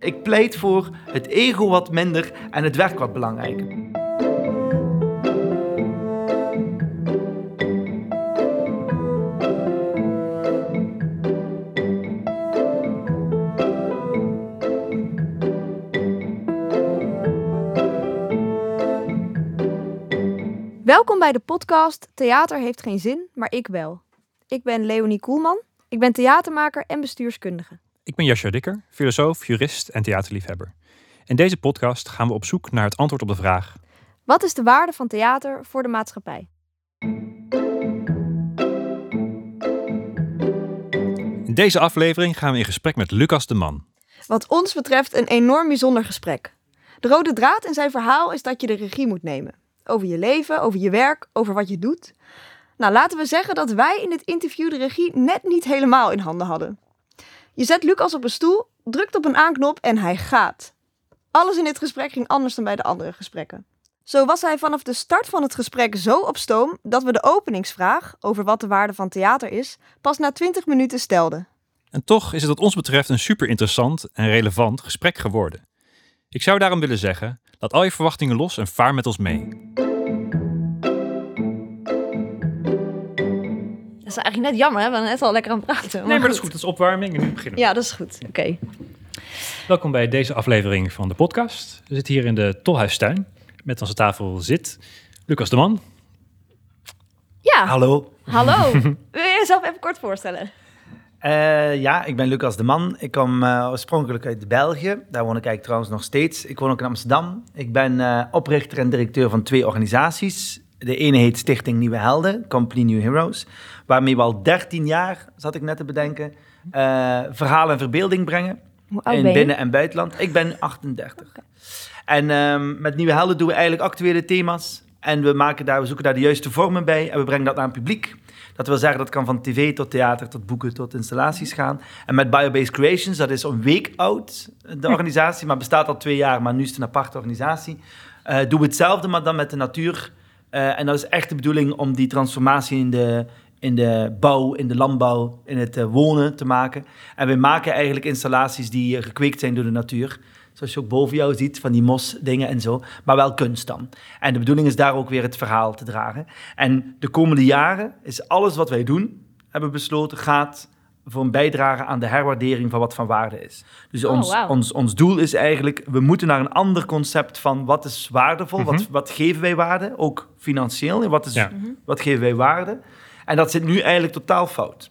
Ik pleit voor het ego wat minder en het werk wat belangrijker. Welkom bij de podcast Theater heeft geen zin, maar ik wel. Ik ben Leonie Koelman. Ik ben theatermaker en bestuurskundige. Ik ben Jascha Dikker, filosoof, jurist en theaterliefhebber. In deze podcast gaan we op zoek naar het antwoord op de vraag: Wat is de waarde van theater voor de maatschappij? In deze aflevering gaan we in gesprek met Lucas de Man. Wat ons betreft een enorm bijzonder gesprek. De rode draad in zijn verhaal is dat je de regie moet nemen. Over je leven, over je werk, over wat je doet. Nou, laten we zeggen dat wij in dit interview de regie net niet helemaal in handen hadden. Je zet Lucas op een stoel, drukt op een aanknop en hij gaat. Alles in dit gesprek ging anders dan bij de andere gesprekken. Zo was hij vanaf de start van het gesprek zo op stoom dat we de openingsvraag over wat de waarde van theater is, pas na 20 minuten stelden. En toch is het wat ons betreft een super interessant en relevant gesprek geworden. Ik zou daarom willen zeggen: laat al je verwachtingen los en vaar met ons mee. Dat is eigenlijk net jammer, hè? we waren net al lekker aan het praten. Nee, maar dat is goed. Dat is opwarming en nu beginnen we. Ja, dat is goed. Oké. Welkom bij deze aflevering van de podcast. We zitten hier in de Tolhuistuin. Met onze tafel zit Lucas de Man. Ja, Hallo. hallo. Wil je jezelf even kort voorstellen? Eh, ja, ik ben Lucas de Man. Ik kom eh, oorspronkelijk uit België. Daar woon ik eigenlijk trouwens nog steeds. Ik woon ook in Amsterdam. Ik ben eh, oprichter en directeur van twee organisaties. De ene heet Stichting Nieuwe Helden, Company New Heroes. Waarmee we al 13 jaar, zat ik net te bedenken, eh verhalen en verbeelding brengen. In binnen- en buitenland. Ik ben 38. En ehm, met Nieuwe Helden doen we eigenlijk actuele thema's. En we, maken daar, we zoeken daar de juiste vormen bij. En we brengen dat naar een publiek. Dat wil zeggen, dat kan van tv tot theater, tot boeken, tot installaties gaan. En met Biobased Creations, dat is een week oud, de organisatie. Maar bestaat al twee jaar, maar nu is het een aparte organisatie. eh, doen we hetzelfde, maar dan met de natuur. Eh, en dat is echt de bedoeling om die transformatie in de, in de bouw, in de landbouw, in het eh, wonen te maken. En we maken eigenlijk installaties die eh, gekweekt zijn door de natuur. Zoals je ook boven jou ziet, van die mosdingen en zo. Maar wel kunst dan. En de bedoeling is daar ook weer het verhaal te dragen. En de komende jaren is alles wat wij doen, hebben besloten, gaat voor een bijdrage aan de herwaardering van wat van waarde is. Dus Oh, ons, ons, ons doel is eigenlijk, we moeten naar een ander concept van wat is waardevol, wat, wat geven wij waarde, ook financieel, en wat, is, Ja. wat geven wij waarde. En dat zit nu eigenlijk totaal fout.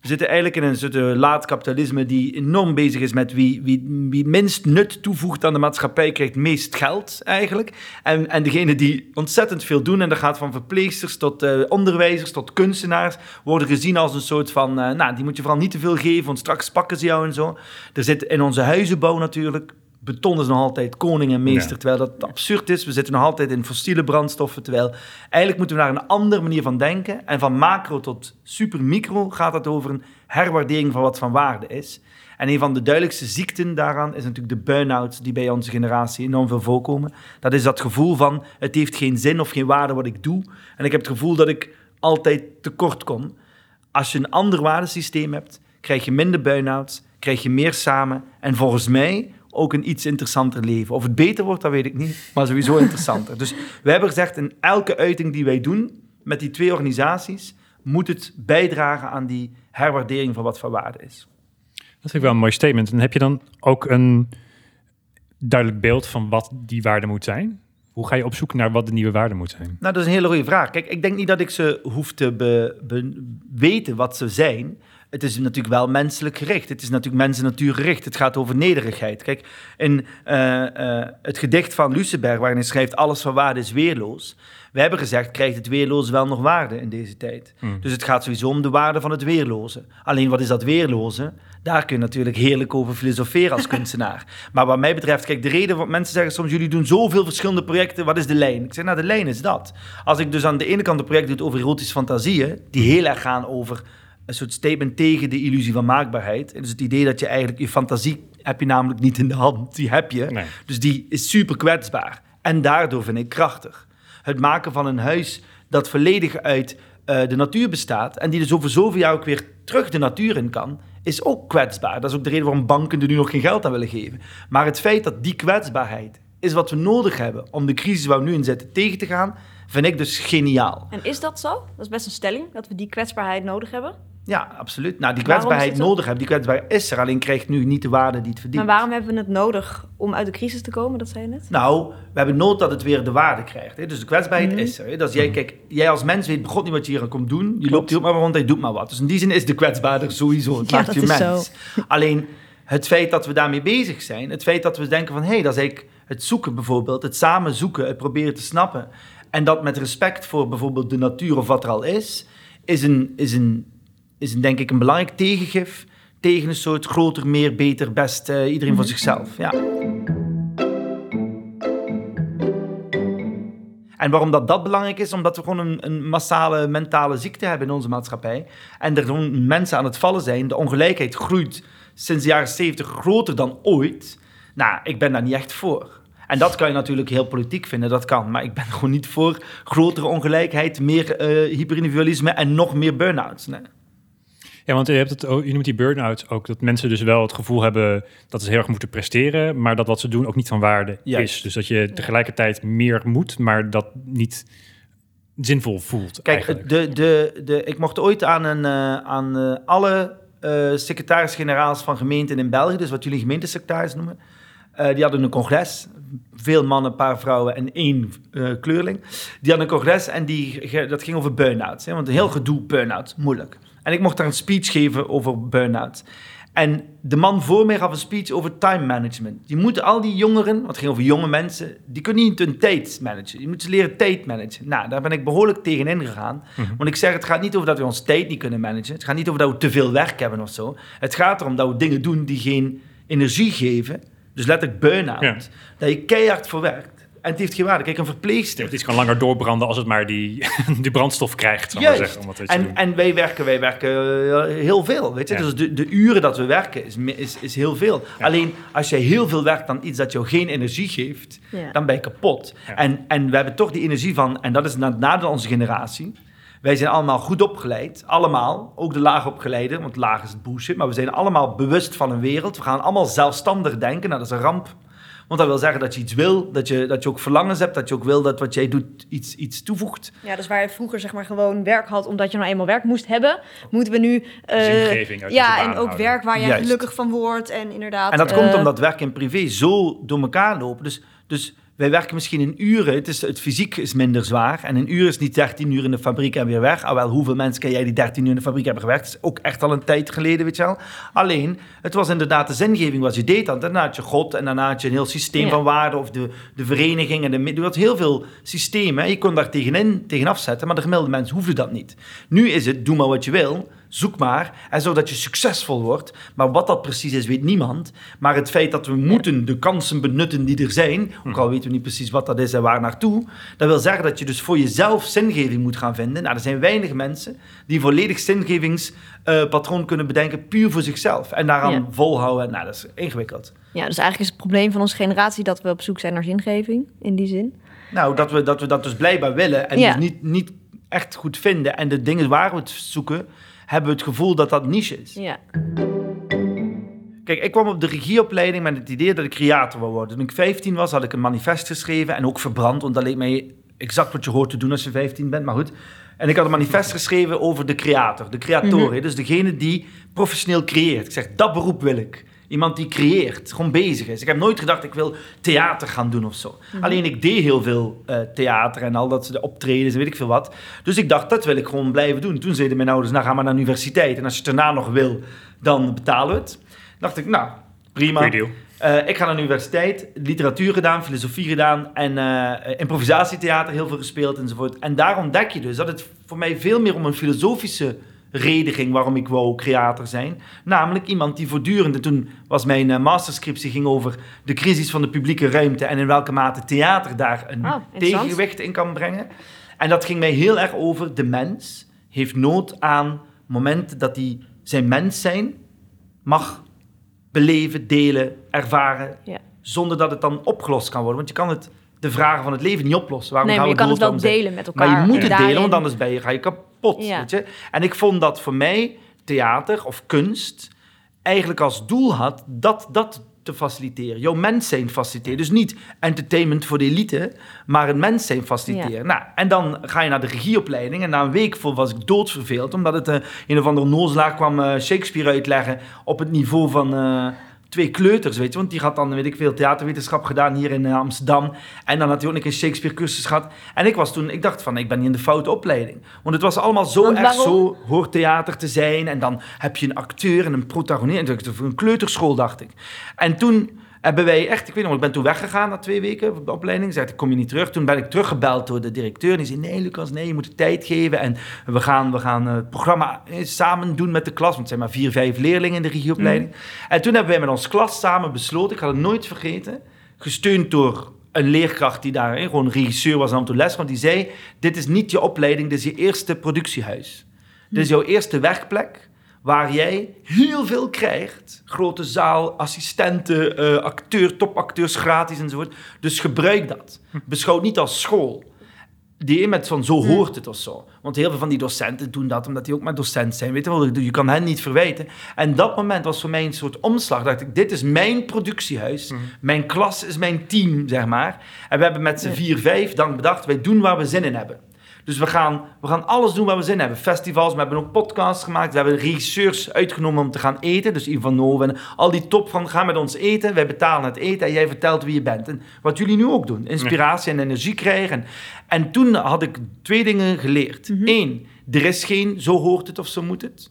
We zitten eigenlijk in een soort eh, laat kapitalisme die enorm bezig is met wie, wie, wie minst nut toevoegt aan de maatschappij, krijgt meest geld eigenlijk. En, en degene die ontzettend veel doen, en dat gaat van verpleegsters tot eh, onderwijzers tot kunstenaars, worden gezien als een soort van, eh, nou, die moet je vooral niet te veel geven, want straks pakken ze jou en zo. Er zit in onze huizenbouw natuurlijk, beton is nog altijd koning en meester, Ja. terwijl dat absurd is. We zitten nog altijd in fossiele brandstoffen, terwijl eigenlijk moeten we naar een andere manier van denken. En van macro tot super micro gaat het over een herwaardering van wat van waarde is. En een van de duidelijkste ziekten daaraan is natuurlijk de burn-out die bij onze generatie enorm veel voorkomen. Dat is dat gevoel van het heeft geen zin of geen waarde wat ik doe. En ik heb het gevoel dat ik altijd tekort kom. Als je een ander waardesysteem hebt, krijg je minder burn-outs, krijg je meer samen en volgens mij ook een iets interessanter leven. Of het beter wordt, dat weet ik niet, maar sowieso interessanter. Dus we hebben gezegd, in elke uiting die wij doen met die twee organisaties, moet het bijdragen aan die herwaardering van wat van waarde is. Dat vind ik wel een mooi statement. En heb je dan ook een duidelijk beeld van wat die waarde moet zijn? Hoe ga je op zoek naar wat de nieuwe waarde moet zijn? Nou, dat is een hele goede vraag. Kijk, ik denk niet dat ik ze hoef te be- be- weten wat ze zijn. Het is natuurlijk wel menselijk gericht. Het is natuurlijk mensen-natuur gericht. Het gaat over nederigheid. Kijk, in eh, eh, het gedicht van Luceberg, waarin hij schrijft... alles van waarde is weerloos. We hebben gezegd, krijgt het weerloze wel nog waarde in deze tijd? Hmm. Dus het gaat sowieso om de waarde van het weerloze. Alleen, wat is dat weerloze? Daar kun je natuurlijk heerlijk over filosoferen als kunstenaar. Maar wat mij betreft, kijk, de reden wat mensen zeggen soms... jullie doen zoveel verschillende projecten, wat is de lijn? Ik zeg, nou, de lijn is dat. Als ik dus aan de ene kant een project doe over erotische fantasieën... die heel erg gaan over een soort statement tegen de illusie van maakbaarheid. En dus het idee dat je eigenlijk je fantasie heb je namelijk niet in de hand, die heb je. Nee. Dus die is super kwetsbaar. En daardoor vind ik krachtig. Het maken van een huis dat volledig uit eh, de natuur bestaat en die dus over zoveel jaar ook weer terug de natuur in kan, is ook kwetsbaar. Dat is ook de reden waarom banken er nu nog geen geld aan willen geven. Maar het feit dat die kwetsbaarheid is wat we nodig hebben om de crisis waar we nu in zitten tegen te gaan, vind ik dus geniaal. En is dat zo? Dat is best een stelling, dat we die kwetsbaarheid nodig hebben. Ja, absoluut. Nou, die kwetsbaarheid nodig hebben, die kwetsbaarheid is er, alleen krijgt nu niet de waarde die het verdient. Maar waarom hebben we het nodig om uit de crisis te komen? Dat zei je net. Nou, we hebben nood dat het weer de waarde krijgt. Hè? Dus de kwetsbaarheid Mhm. is er. Hè? Dat is jij, kijk, jij als mens weet god niet wat je hier aan komt doen. Je loopt hier maar rond en je doet maar wat. Dus in die zin is de kwetsbaarder sowieso. Het Ja, maakt je mens. Alleen het feit dat we daarmee bezig zijn, het feit dat we denken van hé, hey, dat is eigenlijk het zoeken bijvoorbeeld, het samen zoeken, het proberen te snappen. En dat met respect voor bijvoorbeeld de natuur of wat er al is, is een, is een, is denk ik een belangrijk tegengif tegen een soort groter, meer, beter, best, eh, iedereen voor zichzelf. Ja. En waarom dat, dat belangrijk is? Omdat we gewoon een, een massale mentale ziekte hebben in onze maatschappij. En er gewoon mensen aan het vallen zijn. De ongelijkheid groeit sinds de jaren 70 groter dan ooit. Nou, ik ben daar niet echt voor. En dat kan je natuurlijk heel politiek vinden, dat kan. Maar ik ben gewoon niet voor grotere ongelijkheid, meer eh hyperindividualisme en nog meer burn-outs. Nee. Ja, want je, hebt het, ook- je noemt die burn-out ook, dat mensen dus wel het gevoel hebben dat ze heel erg moeten presteren, maar dat wat ze doen ook niet van waarde Juist. is. Dus dat je tegelijkertijd meer moet, maar dat niet zinvol voelt Kijk, eigenlijk. de, de, de, ik mocht ooit aan, een, eh, aan eh, alle eh, secretaris-generaals van gemeenten in België, dus wat jullie gemeentesecretaris noemen, die hadden een congres. Veel mannen, een paar vrouwen en één kleurling. Die hadden een congres en die, dat ging over burn-outs. Hè, want een heel gedoe burn-out, moeilijk. En ik mocht daar een speech geven over burn-out. En de man voor mij gaf een speech over time management. Die moeten al die jongeren, want het ging over jonge mensen, die kunnen niet hun tijd managen. Je moet ze leren tijd managen. Nou, daar ben ik behoorlijk tegen ingegaan. Want ik zeg, het gaat niet over dat we ons tijd niet kunnen managen. Het gaat niet over dat we te veel werk hebben of zo. Het gaat erom dat we dingen doen die geen energie geven. Dus letterlijk burn-out. Ja. Dat je keihard voor werkt. En het heeft geen waarde. Kijk, een verpleegster. Het is kan langer doorbranden als het maar die, die brandstof krijgt, zal Juist. zeggen. Om En, doen. en wij werken, wij werken eh, heel veel, weet je. Ja. Dus de, de uren dat we werken is, is, is heel veel. Ja. Alleen, als jij heel veel werkt aan iets dat jou geen energie geeft, Ja. dan ben je kapot. Ja. En, en we hebben toch die energie van, en dat is na, na onze generatie... Wij zijn allemaal goed opgeleid, allemaal. Ook de laagopgeleiden, want laag is het bullshit. Maar we zijn allemaal bewust van een wereld. We gaan allemaal zelfstandig denken. Nou, dat is een ramp. Want dat wil zeggen dat je iets wil, dat je, dat je ook verlangens hebt, dat je ook wil dat wat jij doet iets, iets toevoegt. Ja, dus waar je vroeger zeg maar gewoon werk had omdat je nou eenmaal werk moest hebben, moeten we nu... eh, Zingeving uit ja, en ook houden. werk waar je Juist. gelukkig van wordt en inderdaad... En dat eh, komt omdat werk en privé zo door elkaar lopen. Dus, dus wij werken misschien in uren. Het, is, het fysiek is minder zwaar. En een uur is niet 13 uur in de fabriek en weer weg. Alhoewel, hoeveel mensen ken jij die 13 uur in de fabriek hebben gewerkt? Dat is ook echt al een tijd geleden, weet je wel. Alleen, het was inderdaad de zingeving wat je deed. Dan. Daarna had je God en daarna had je een heel systeem Ja. van waarden. Of de, de vereniging. En de, je had heel veel systemen. Je kon daar tegenin, tegenaf zetten. Maar de gemiddelde mens hoefde dat niet. Nu is het, doe maar wat je wil. Zoek maar. En zodat je succesvol wordt. Maar wat dat precies is, weet niemand. Maar het feit dat we moeten de kansen benutten die er zijn. Ook al weten we niet precies wat dat is en waar naartoe. Dat wil zeggen dat je dus voor jezelf zingeving moet gaan vinden. Nou, er zijn weinig mensen die volledig zingevingspatroon kunnen bedenken. Puur voor zichzelf. En daaraan Ja. volhouden. Nou, dat is ingewikkeld. Ja, dus eigenlijk is het probleem van onze generatie dat we op zoek zijn naar zingeving, in die zin. Nou, dat we dat, we dat dus blijkbaar willen. En Ja. dus niet, niet echt goed vinden. En de dingen waar we het zoeken, hebben we het gevoel dat dat niche is. Ja. Kijk, ik kwam op de regieopleiding met het idee dat ik creator wil worden. Toen ik 15 was, had ik een manifest geschreven en ook verbrand, want dat leek mij exact wat je hoort te doen als je 15 bent, maar goed. En ik had een manifest geschreven over de creator, de creator, hè, dus degene die professioneel creëert. Ik zeg, dat beroep wil ik. Iemand die creëert, gewoon bezig is. Ik heb nooit gedacht, ik wil theater gaan doen of zo. Alleen ik deed heel veel eh, theater en al dat soort optredens en weet ik veel wat. Dus ik dacht, dat wil ik gewoon blijven doen. Toen zeiden mijn ouders, nou ga maar naar de universiteit. En als je het daarna nog wil, dan betalen we het. dacht ik, nou, prima. Eh, ik ga naar de universiteit, literatuur gedaan, filosofie gedaan en eh, improvisatietheater heel veel gespeeld enzovoort. En daar ontdek je dus dat het voor mij veel meer om een filosofische waarom ik wou creator zijn. Namelijk iemand die voortdurend, en toen was mijn eh, masterscriptie ging over de crisis van de publieke ruimte en in welke mate theater daar een Oh, tegengewicht in kan brengen. En dat ging mij heel erg over de mens heeft nood aan momenten dat hij zijn mens zijn mag beleven, delen, ervaren, Ja. zonder dat het dan opgelost kan worden. Want je kan het, de vragen van het leven niet oplossen. Waarom Nee, maar je kan het wel delen met elkaar. Maar je moet het delen, want anders ben je, ga je kapot. Ja. Weet je? En ik vond dat voor mij theater of kunst eigenlijk als doel had dat dat te faciliteren. Jouw mens zijn faciliteren. Dus niet entertainment voor de elite, maar een mens zijn faciliteren. Nou, en dan ga je naar de regieopleiding. En na een week vol was ik doodverveeld, omdat het uh, een of andere nozelaar kwam uh, Shakespeare uitleggen op het niveau van... Uh, twee kleuters, weet je. Want die had dan, weet ik veel, theaterwetenschap gedaan hier in Amsterdam. En dan had hij ook een Shakespeare-cursus gehad. En ik was toen, ik dacht van, ik ben niet in de foute opleiding. Want het was allemaal zo Want waarom? zo hoort theater te zijn. En dan heb je een acteur en een protagonist. En toen dacht ik, voor een kleuterschool, dacht ik. En toen hebben wij echt, ik weet nog, ik ben toen weggegaan na twee weken op de opleiding. Zei, ik kom je niet terug. Toen ben ik teruggebeld door de directeur. En die zei, nee Lucas, nee, je moet de tijd geven. En we gaan, we gaan het programma eh, samen doen met de klas. Want het zijn maar vier, vijf leerlingen in de regieopleiding. En toen hebben wij met ons klas samen besloten, ik ga het nooit vergeten, gesteund door een leerkracht die daar, gewoon regisseur was aan het les, want die zei, dit is niet je opleiding, dit is je eerste productiehuis. Dit is jouw eerste werkplek waar jij heel veel krijgt. Grote zaal, assistenten, uh, acteur, topacteurs gratis enzovoort. Dus gebruik dat. Beschouw het niet als school. Die met van zo hoort het of zo. Want heel veel van die docenten doen dat omdat die ook maar docent zijn. Weet je wel, je kan hen niet verwijten. En dat moment was voor mij een soort omslag. Dacht ik, dit is mijn productiehuis. Mm. Mijn klas is mijn team, zeg maar. En we hebben met z'n vier, vijf dan bedacht, wij doen waar we zin in hebben. Dus we gaan, we gaan alles doen waar we zin in hebben. Festivals, we hebben ook podcasts gemaakt. We hebben regisseurs uitgenomen om te gaan eten. Dus Ivan Noven, al die top van ga met ons eten. Wij betalen het eten en jij vertelt wie je bent. En wat jullie nu ook doen. Inspiratie en energie krijgen. En toen had ik twee dingen geleerd. Mhm. Eén, er is geen zo hoort het of zo moet het.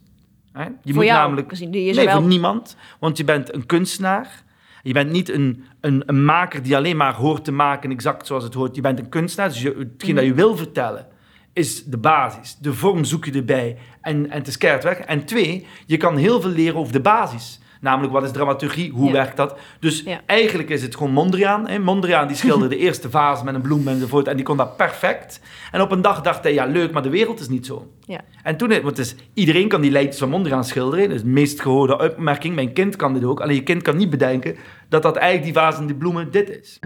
Je Voor moet jou, namelijk... is nee, wel. voor niemand. Want je bent een kunstenaar. Je bent niet een, een, een maker die alleen maar hoort te maken exact zoals het hoort. Je bent een kunstenaar. Dus je, hetgeen dat je wil vertellen is de basis. De vorm zoek je erbij en, en het is keihard weg. En twee, je kan heel veel leren over de basis. Namelijk, wat is dramaturgie? Hoe Ja. werkt dat? Dus Ja. eigenlijk is het gewoon Mondriaan. Hè? Mondriaan die schilderde de eerste vaas met een bloem enzovoort. En die kon dat perfect. En op een dag dacht hij, ja leuk, maar de wereld is niet zo. Ja. En toen, want is, iedereen kan die leiders van Mondriaan schilderen. Dat is de meest gehoorde opmerking. Mijn kind kan dit ook. Alleen je kind kan niet bedenken dat dat eigenlijk die vaas en die bloemen dit is.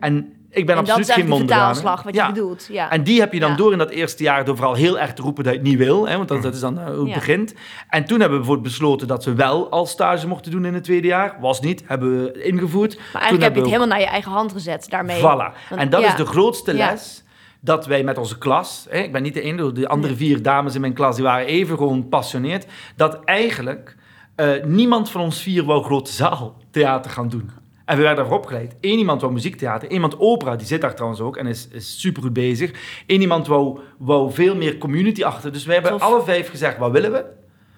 En ik ben En dat absoluut is geen Mondriaan. vertaalslag wat Ja. je bedoelt. Ja. En die heb je dan Ja. door in dat eerste jaar door vooral heel erg te roepen dat je het niet wil. Hè, want dat, dat is dan eh, hoe het Ja. begint. En toen hebben we bijvoorbeeld besloten dat we wel al stage mochten doen in het tweede jaar. Was niet, hebben we ingevoerd. maar Toen eigenlijk heb je het we helemaal naar je eigen hand gezet daarmee. Voilà. Want- En dat ja. is de grootste Ja. les. Dat wij met onze klas, hè, ik ben niet de enige, de andere vier dames in mijn klas, die waren even gewoon passioneerd. Dat eigenlijk eh, niemand van ons vier wou grote zaal theater gaan doen. En we werden daarvoor opgeleid. Eén iemand wou muziektheater, één iemand opera, die zit daar trouwens ook en is, is super goed bezig. Eén iemand wou, wou veel meer community achter. Dus wij hebben Tof. alle vijf gezegd, wat willen we?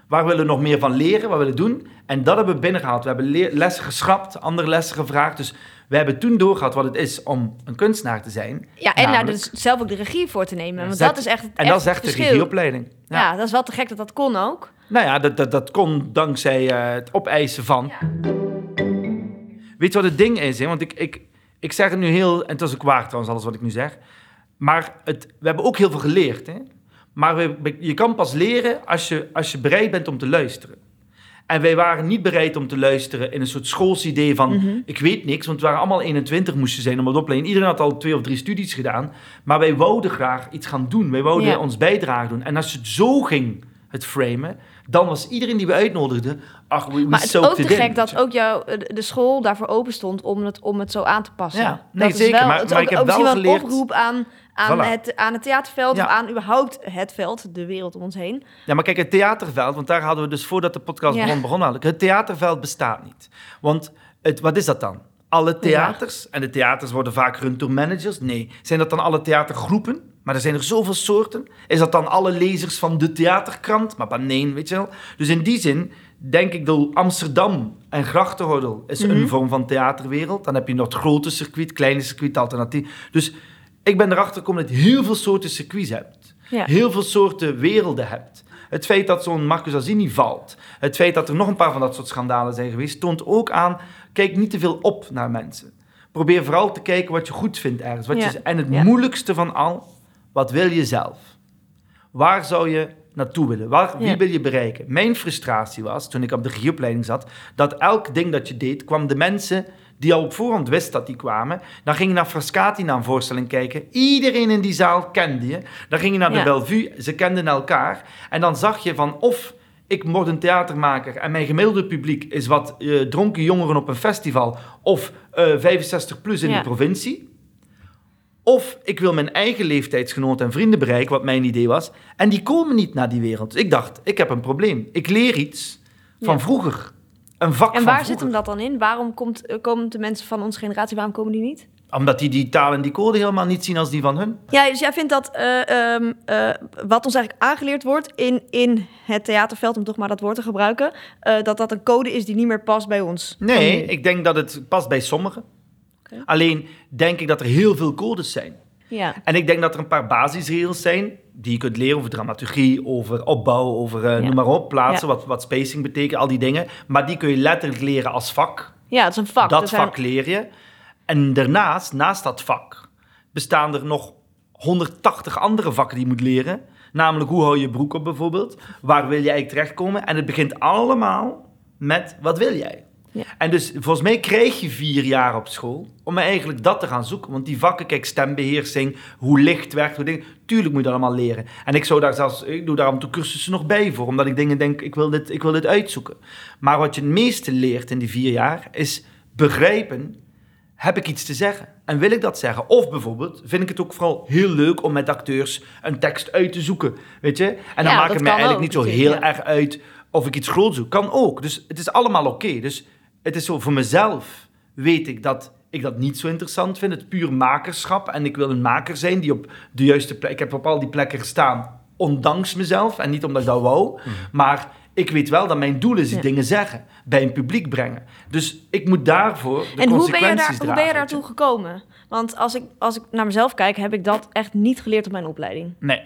Waar willen we nog meer van leren? Wat willen we doen? En dat hebben we binnengehaald. We hebben lessen geschrapt, andere lessen gevraagd. Dus we hebben toen doorgehad wat het is om een kunstenaar te zijn. Ja, en daar Namelijk- dus zelf ook de regie voor te nemen. Want Zet- dat is echt En dat is echt echt de regieopleiding. Ja. Ja. dat is wel te gek dat dat kon ook. Nou ja, dat, dat, dat kon dankzij eh, het opeisen van. Weet je wat het ding is? Hè? Want ik, ik, ik zeg het nu heel... En het is ook waar trouwens, alles wat ik nu zeg. Maar het, we hebben ook heel veel geleerd. Hè? Maar we, je kan pas leren als je, als je bereid bent om te luisteren. En wij waren niet bereid om te luisteren in een soort schoolsidee van... Mhm. ik weet niks, want we waren allemaal 21 moesten zijn om het opleiden. Iedereen had al twee of drie studies gedaan. Maar wij wouden graag iets gaan doen. Wij wouden Ja. ons bijdrage doen. En als je het zo ging, het framen... dan was iedereen die we uitnodigden... ach, we, Maar het is ook te in, gek dat ook jouw, eh, de school daarvoor open stond om het, om het zo aan te passen. Ja, nee, dat zeker, Is wel, maar- het maar ook, ik heb ook wel geleerd- een oproep aan, aan, Voilà. het, aan het theaterveld Ja. of aan überhaupt het veld, de wereld om ons heen. Ja, maar kijk, het theaterveld, want daar hadden we dus voordat de podcast Ja. begon, begonnen. Het theaterveld bestaat niet. Want het, wat is dat dan? Alle theaters, en de theaters worden vaak gerund door managers. Nee, zijn dat dan alle theatergroepen? Maar er zijn er zoveel soorten. Is dat dan alle lezers van de theaterkrant? Maar nee, weet je wel. Dus in die zin denk ik dat Amsterdam en Grachtengordel is Mhm. een vorm van theaterwereld. Dan heb je nog het grote circuit, kleine circuit, alternatief. Dus ik ben erachter gekomen dat je heel veel soorten circuits hebt Ja. heel veel soorten werelden hebt. Het feit dat zo'n Marcus Azini valt, het feit dat er nog een paar van dat soort schandalen zijn geweest, toont ook aan, kijk niet te veel op naar mensen. Probeer vooral te kijken wat je goed vindt ergens. Wat Ja. je, en het Ja. moeilijkste van al, wat wil je zelf? Waar zou je naartoe willen? Waar, wie Ja. wil je bereiken? Mijn frustratie was, toen ik op de regieopleiding zat, dat elk ding dat je deed, kwam de mensen die al op voorhand wist dat die kwamen. Dan ging je naar Frascati naar een voorstelling kijken. Iedereen in die zaal kende je. Dan ging je naar de Ja. Bellevue, ze kenden elkaar. En dan zag je van of ik word een theatermaker en mijn gemiddelde publiek is wat eh, dronken jongeren op een festival of eh, 65 plus in Ja. de provincie. Of ik wil mijn eigen leeftijdsgenoten en vrienden bereiken, wat mijn idee was. En die komen niet naar die wereld. Dus ik dacht, ik heb een probleem. Ik leer iets van Ja. vroeger. Een vak En van waar zit hem dat dan in? Waarom komt, komen de mensen van onze generatie, waarom komen die niet? Omdat die die taal en die code helemaal niet zien als die van hun. Ja, dus jij vindt dat eh, ehm, eh, wat ons eigenlijk aangeleerd wordt in, in het theaterveld, om toch maar dat woord te gebruiken, eh, dat dat een code is die niet meer past bij ons. Nee, ik denk dat het past bij sommigen. Alleen denk ik dat er heel veel codes zijn. Ja. En ik denk dat er een paar basisregels zijn die je kunt leren over dramaturgie, over opbouw, over eh, Ja. noem maar op, plaatsen, Ja. wat, wat spacing betekent, al die dingen. Maar die kun je letterlijk leren als vak. ja, het is een vak. dat zijn- vak leer je. En daarnaast, naast dat vak, bestaan er nog 180 andere vakken die je moet leren. Namelijk, hoe hou je je broek op bijvoorbeeld? Waar wil je eigenlijk terechtkomen? En het begint allemaal met, wat wil jij? En dus volgens mij krijg je vier jaar op school om eigenlijk dat te gaan zoeken. Want die vakken, kijk, stembeheersing, hoe licht werkt, hoe dingen, tuurlijk moet je dat allemaal leren. En ik zou daar zelfs, ik doe daar af en toe cursussen nog bij voor, omdat ik dingen denk, ik wil dit, ik wil dit uitzoeken. Maar wat je het meeste leert in die vier jaar, is begrijpen, heb ik iets te zeggen? En wil ik dat zeggen? Of bijvoorbeeld, vind ik het ook vooral heel leuk om met acteurs een tekst uit te zoeken, weet je? En dan Ja, maakt het mij eigenlijk ook niet zo heel ja. erg uit of ik iets groot zoek. Kan ook. Dus het is allemaal oké. Dus het is zo, voor mezelf weet ik dat ik dat niet zo interessant vind. Het puur makerschap. En ik wil een maker zijn die op de juiste plek... Ik heb op al die plekken gestaan, ondanks mezelf. En niet omdat ik dat wou. Maar ik weet wel dat mijn doel is die Ja. dingen zeggen. Bij een publiek brengen. Dus ik moet daarvoor de En hoe ben, je consequenties daar, hoe ben je daartoe gekomen? Want als ik, als ik naar mezelf kijk, heb ik dat echt niet geleerd op mijn opleiding. Nee,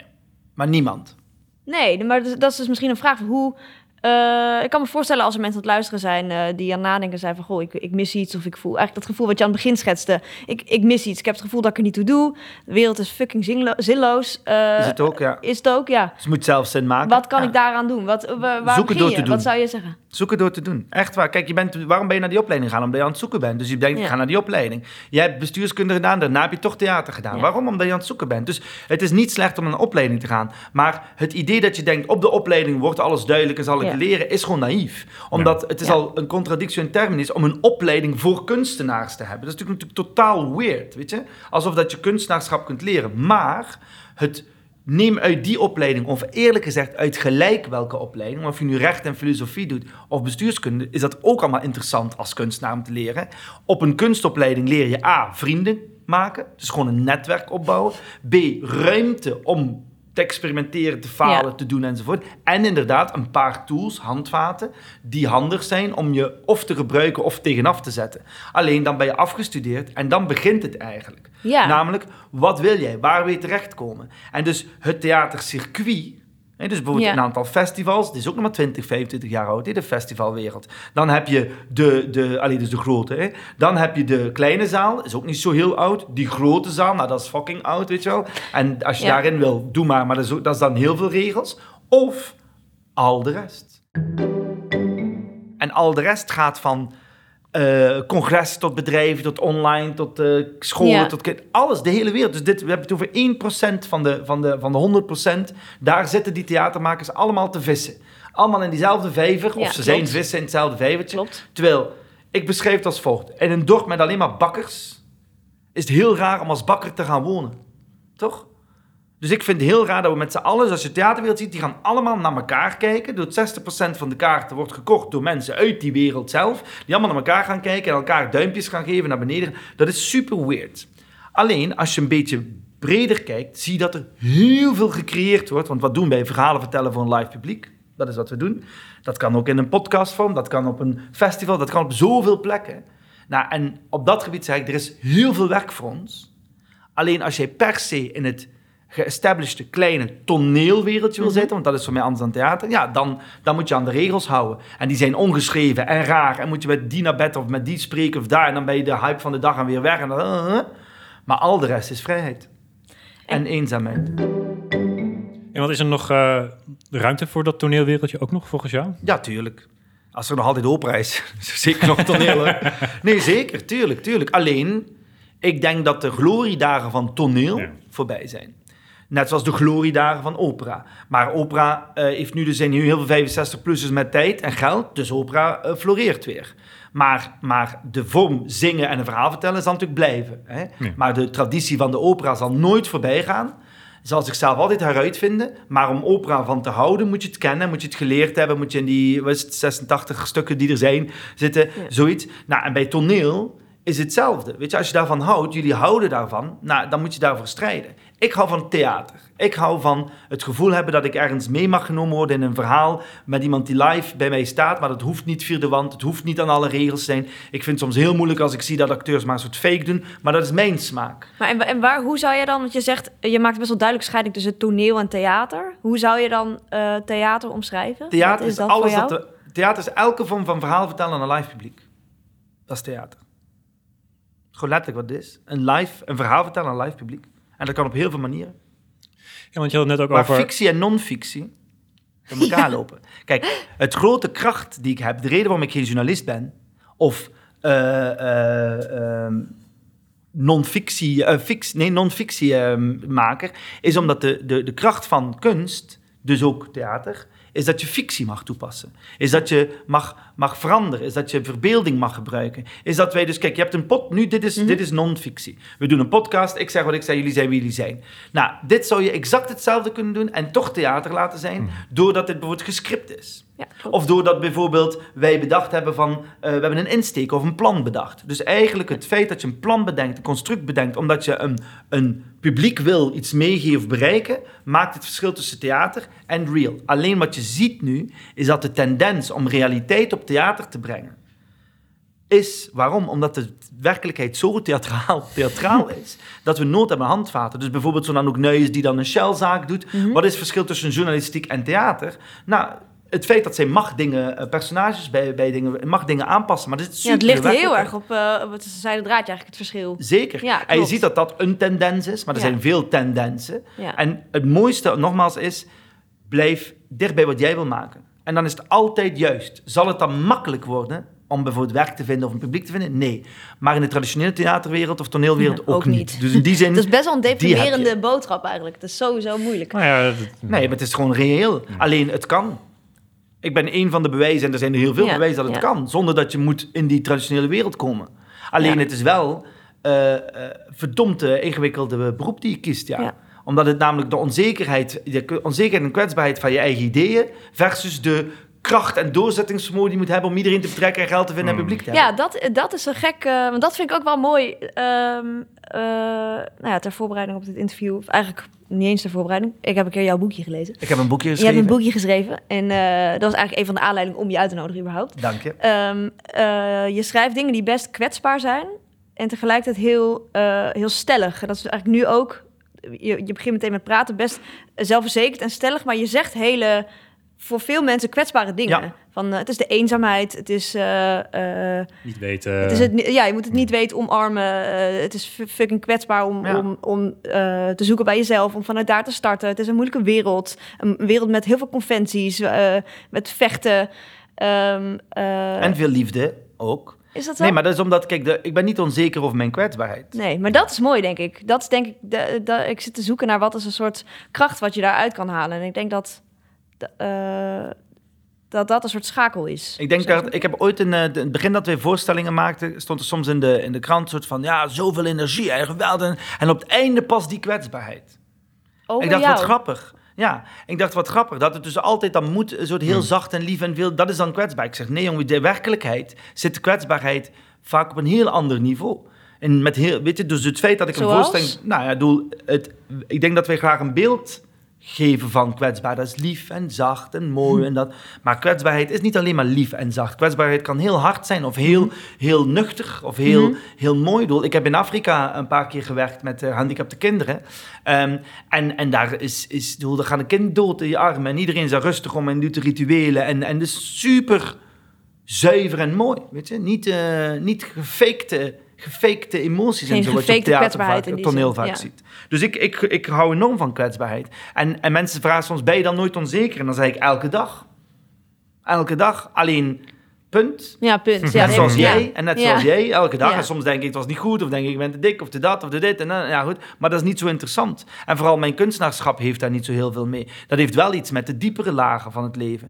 maar niemand. Nee, maar dat dat is dus misschien een vraag van hoe... eh, ik kan me voorstellen als er mensen aan het luisteren zijn eh, die aan het nadenken zijn van... Goh, ik, ik mis iets of ik voel eigenlijk dat gevoel wat je aan het begin schetste. Ik, ik mis iets. Ik heb het gevoel dat ik er niet toe doe. De wereld is fucking zinlo- zinloos. Eh, is het ook, ja. Is het ook, ja. Dus het moet zelf zin maken. Wat kan Ja. ik daaraan doen? Wat, wa- waar Zoeken door je? te doen. Wat zou je zeggen? Zoeken door te doen. Echt waar. Kijk, je bent, waarom ben je naar die opleiding gegaan? Omdat je aan het zoeken bent. Dus je denkt, Ja. ik ga naar die opleiding. Je hebt bestuurskunde gedaan, daarna heb je toch theater gedaan. Ja. Waarom? Omdat je aan het zoeken bent. Dus het is niet slecht om naar een opleiding te gaan. Maar het idee dat je denkt, op de opleiding wordt alles duidelijk en zal ik Ja. leren, is gewoon naïef. Omdat het is al een contradictie in terminis om een opleiding voor kunstenaars te hebben. Dat is natuurlijk, natuurlijk totaal weird, weet je? Alsof dat je kunstenaarschap kunt leren. Maar het neem uit die opleiding, of eerlijk gezegd uit gelijk welke opleiding, of je nu recht en filosofie doet of bestuurskunde, is dat ook allemaal interessant als kunstenaar om te leren. Op een kunstopleiding leer je A, vrienden maken, dus gewoon een netwerk opbouwen. B, ruimte om te experimenteren, te falen, Ja. te doen enzovoort. En inderdaad een paar tools, handvaten, die handig zijn om je of te gebruiken of tegenaf te zetten. Alleen dan ben je afgestudeerd en dan begint het eigenlijk. Ja. Namelijk, wat wil jij? Waar wil je terechtkomen? En dus het theatercircuit, dus bijvoorbeeld Ja. een aantal festivals, die is ook nog maar 20, 25 jaar oud, hè, de festivalwereld. Dan heb je de, de, allee, dus de grote, hè. dan heb je de kleine zaal, is ook niet zo heel oud. Die grote zaal, nou dat is fucking oud, weet je wel. En als je Ja. daarin wil, doe maar, maar dat is, ook- dat is dan heel veel regels. Of al de rest. En al de rest gaat van eh congressen tot bedrijven, tot online, tot eh, scholen, Ja. tot alles, de hele wereld. Dus dit, we hebben het over 1% van de, van, de, van de 100%. Daar zitten die theatermakers allemaal te vissen. Allemaal in diezelfde vijver, Ja, of ze klopt. zijn vissen in hetzelfde vijvertje. Klopt. Terwijl, ik beschrijf het als volgt. In een dorp met alleen maar bakkers is het heel raar om als bakker te gaan wonen. Toch? Dus ik vind het heel raar dat we met z'n allen, zoals je theaterwereld ziet, die gaan allemaal naar elkaar kijken. Door 60% van de kaarten wordt gekocht door mensen uit die wereld zelf. Die allemaal naar elkaar gaan kijken en elkaar duimpjes gaan geven naar beneden. Dat is super weird. Alleen, als je een beetje breder kijkt, zie je dat er heel veel gecreëerd wordt. Want wat doen wij? Verhalen vertellen voor een live publiek. Dat is wat we doen. Dat kan ook in een podcastvorm, dat kan op een festival, dat kan op zoveel plekken. Nou, en op dat gebied zeg ik, er is heel veel werk voor ons. Alleen als jij per se in het geëstablished kleine toneelwereldje wil Mhm. zitten, want dat is voor mij anders dan theater, ja, dan, dan moet je aan de regels houden. En die zijn ongeschreven en raar. En moet je met die naar bed of met die spreken of daar. En dan ben je de hype van de dag en weer weg. En dan, uh, uh. maar al de rest is vrijheid. En, eenzaamheid. En wat is er nog eh, ruimte voor dat toneelwereldje ook nog volgens jou? Ja, tuurlijk. Als er nog altijd opera is. er zeker nog toneel. hoor. Nee, zeker. Tuurlijk, tuurlijk. Alleen, ik denk dat de gloriedagen van toneel Ja. voorbij zijn. Net zoals de gloriedagen van opera. Maar opera eh, heeft nu, er zijn nu heel veel 65-plussers met tijd en geld, dus opera eh, floreert weer. Maar, maar de vorm zingen en een verhaal vertellen zal natuurlijk blijven. Hè? Ja. Maar de traditie van de opera zal nooit voorbij gaan. Zal zichzelf altijd heruitvinden. Maar om opera van te houden, moet je het kennen, moet je het geleerd hebben, moet je in die wat is het, 86 stukken die er zijn zitten, zoiets. Nou, en bij toneel is hetzelfde. Weet je, als je daarvan houdt, jullie houden daarvan, nou, dan moet je daarvoor strijden. Ik hou van theater. Ik hou van het gevoel hebben dat ik ergens mee mag genomen worden in een verhaal met iemand die live bij mij staat, maar dat hoeft niet via de wand, het hoeft niet aan alle regels te zijn. Ik vind het soms heel moeilijk als ik zie dat acteurs maar een soort fake doen, maar dat is mijn smaak. Maar en, en waar, hoe zou je dan, want je zegt, je maakt best wel duidelijk scheiding tussen toneel en theater. Hoe zou je dan eh, theater omschrijven? Theater Wat is, dat alles dat de, theater is elke vorm van verhaal vertellen aan een live publiek. Dat is theater. Gewoon letterlijk wat het is. Een live, een verhaal vertellen aan een live publiek. En dat kan op heel veel manieren. Ja, want je had het net ook Maar over... fictie en non-fictie in elkaar lopen. Kijk, het grote kracht die ik heb, de reden waarom ik geen journalist ben, of ehm, non-fictie, eh, fix, nee, non-fictie ehm, maker, is omdat de, de, de kracht van kunst, dus ook theater, is dat je fictie mag toepassen. Is dat je mag, mag veranderen. Is dat je verbeelding mag gebruiken. Is dat wij dus, kijk, je hebt een pot, nu dit is, dit is non-fictie. We doen een podcast, ik zeg wat ik zeg, jullie zijn wie jullie zijn. Nou, dit zou je exact hetzelfde kunnen doen en toch theater laten zijn, doordat dit bijvoorbeeld gescript is. Ja. Of doordat bijvoorbeeld wij bedacht hebben van, eh, we hebben een insteek of een plan bedacht. Dus eigenlijk het feit dat je een plan bedenkt, een construct bedenkt, omdat je een, een publiek wil iets meegeven of bereiken, maakt het verschil tussen theater en real. Alleen wat je ziet nu, is dat de tendens om realiteit op theater te brengen, is, waarom? Omdat de werkelijkheid zo theatraal, theatraal is, dat we nood hebben aan handvaten. Dus bijvoorbeeld zo'n Anouk die dan een shellzaak doet. Wat is het verschil tussen journalistiek en theater? Nou, het feit dat zij mag dingen, eh, personages bij, bij dingen, mag dingen aanpassen, maar dit is Ja, het ligt heel erg op, eh, op het zijde draadje eigenlijk, het verschil. Zeker. Ja, en je ziet dat dat een tendens is, maar er Ja. zijn veel tendensen. Ja. En het mooiste, nogmaals, is blijf dicht bij wat jij wil maken. En dan is het altijd juist. Zal het dan makkelijk worden om bijvoorbeeld werk te vinden of een publiek te vinden? Nee. Maar in de traditionele theaterwereld of toneelwereld Ja, ook, ook niet. niet. Dus in die zin... Het is best wel een deprimerende boodschap eigenlijk. Het is sowieso moeilijk. Nou ja, dat- Nee, maar het is gewoon reëel. Alleen, het kan. Ik ben een van de bewijzen, en er zijn er heel veel Ja, bewijzen dat het ja. kan, zonder dat je moet in die traditionele wereld komen. Alleen, het is wel eh eh verdomd eh, ingewikkelde beroep die je kiest. Ja. Omdat het namelijk de onzekerheid, de onzekerheid en kwetsbaarheid van je eigen ideeën versus de kracht en doorzettingsvermogen die je moet hebben om iedereen te betrekken en geld te vinden en Hmm. publiek te hebben. Ja, dat, dat is een gek... eh, want dat vind ik ook wel mooi. ehm, eh, nou ja, ter voorbereiding op dit interview... Of eigenlijk niet eens ter voorbereiding. Ik heb een keer jouw boekje gelezen. Ik heb een boekje Je geschreven. hebt een boekje geschreven. En eh, dat was eigenlijk een van de aanleidingen om je uit te nodigen überhaupt. Dank je. Ehm, eh, je schrijft dingen die best kwetsbaar zijn. En tegelijkertijd heel, eh, heel stellig. En dat is eigenlijk nu ook... Je, je begint meteen met praten. Best zelfverzekerd en stellig. Maar je zegt hele... Voor veel mensen kwetsbare dingen. Ja. Van, eh, het is de eenzaamheid. Het is... eh, eh, niet weten... het is het, ja, je moet het niet weten omarmen. het is fu- fucking kwetsbaar om, Ja. om, om eh, te zoeken bij jezelf, om vanuit daar te starten. Het is een moeilijke wereld. Een wereld met heel veel conventies, eh, met vechten. Ehm, eh, En veel liefde ook. is dat zo? Nee, maar dat is omdat, kijk, de, ik ben niet onzeker over mijn kwetsbaarheid. Nee, maar dat is mooi, denk ik. Dat is denk ik. De, de- ik zit te zoeken naar wat is een soort kracht wat je daaruit kan halen. En ik denk dat eh, dat, dat een soort schakel is. Ik denk dat ik heb ooit in, eh, de- in het begin dat wij voorstellingen maakten, stond er soms in de, in de krant een soort van ja, zoveel energie en geweld. En, en op het einde pas die kwetsbaarheid. Over ik dacht, jou. wat grappig. Ja, ik dacht, wat grappig. Dat het dus altijd dan moet, een soort heel zacht en lief en veel, dat is dan kwetsbaar. Ik zeg, nee jongen, de werkelijkheid zit de kwetsbaarheid vaak op een heel ander niveau. En met heel, weet je, dus het feit dat ik een voorstelling, nou ja, doel, het, ik denk dat wij graag een beeld geven van kwetsbaar. Dat is lief en zacht en mooi en dat. Maar kwetsbaarheid is niet alleen maar lief en zacht. Kwetsbaarheid kan heel hard zijn of heel, heel nuchter of heel, Mhm. heel mooi. Ik heb in Afrika een paar keer gewerkt met eh, gehandicapte kinderen. Ehm, en, en daar is, is, ik bedoel, daar gaat een kind dood in je armen en iedereen is daar rustig om en doet de rituelen. En, en dus super zuiver en mooi, weet je. Niet, eh niet gefakte, gefakte emoties Geen en zo, wat je op theater vaak, toneel vaak ja. ziet. Dus ik, ik, ik hou enorm van kwetsbaarheid. En, en mensen vragen soms, ben je dan nooit onzeker? En dan zeg ik, elke dag. Elke dag. Alleen, Punt. Ja, punt. Ja, net zoals ja. jij en net zoals jij elke dag. En soms denk ik het was niet goed, of denk ik ik ben te dik, of te dat, of te dit. En dan, ja, goed. Maar dat is niet zo interessant. En vooral mijn kunstenaarschap heeft daar niet zo heel veel mee. Dat heeft wel iets met de diepere lagen van het leven.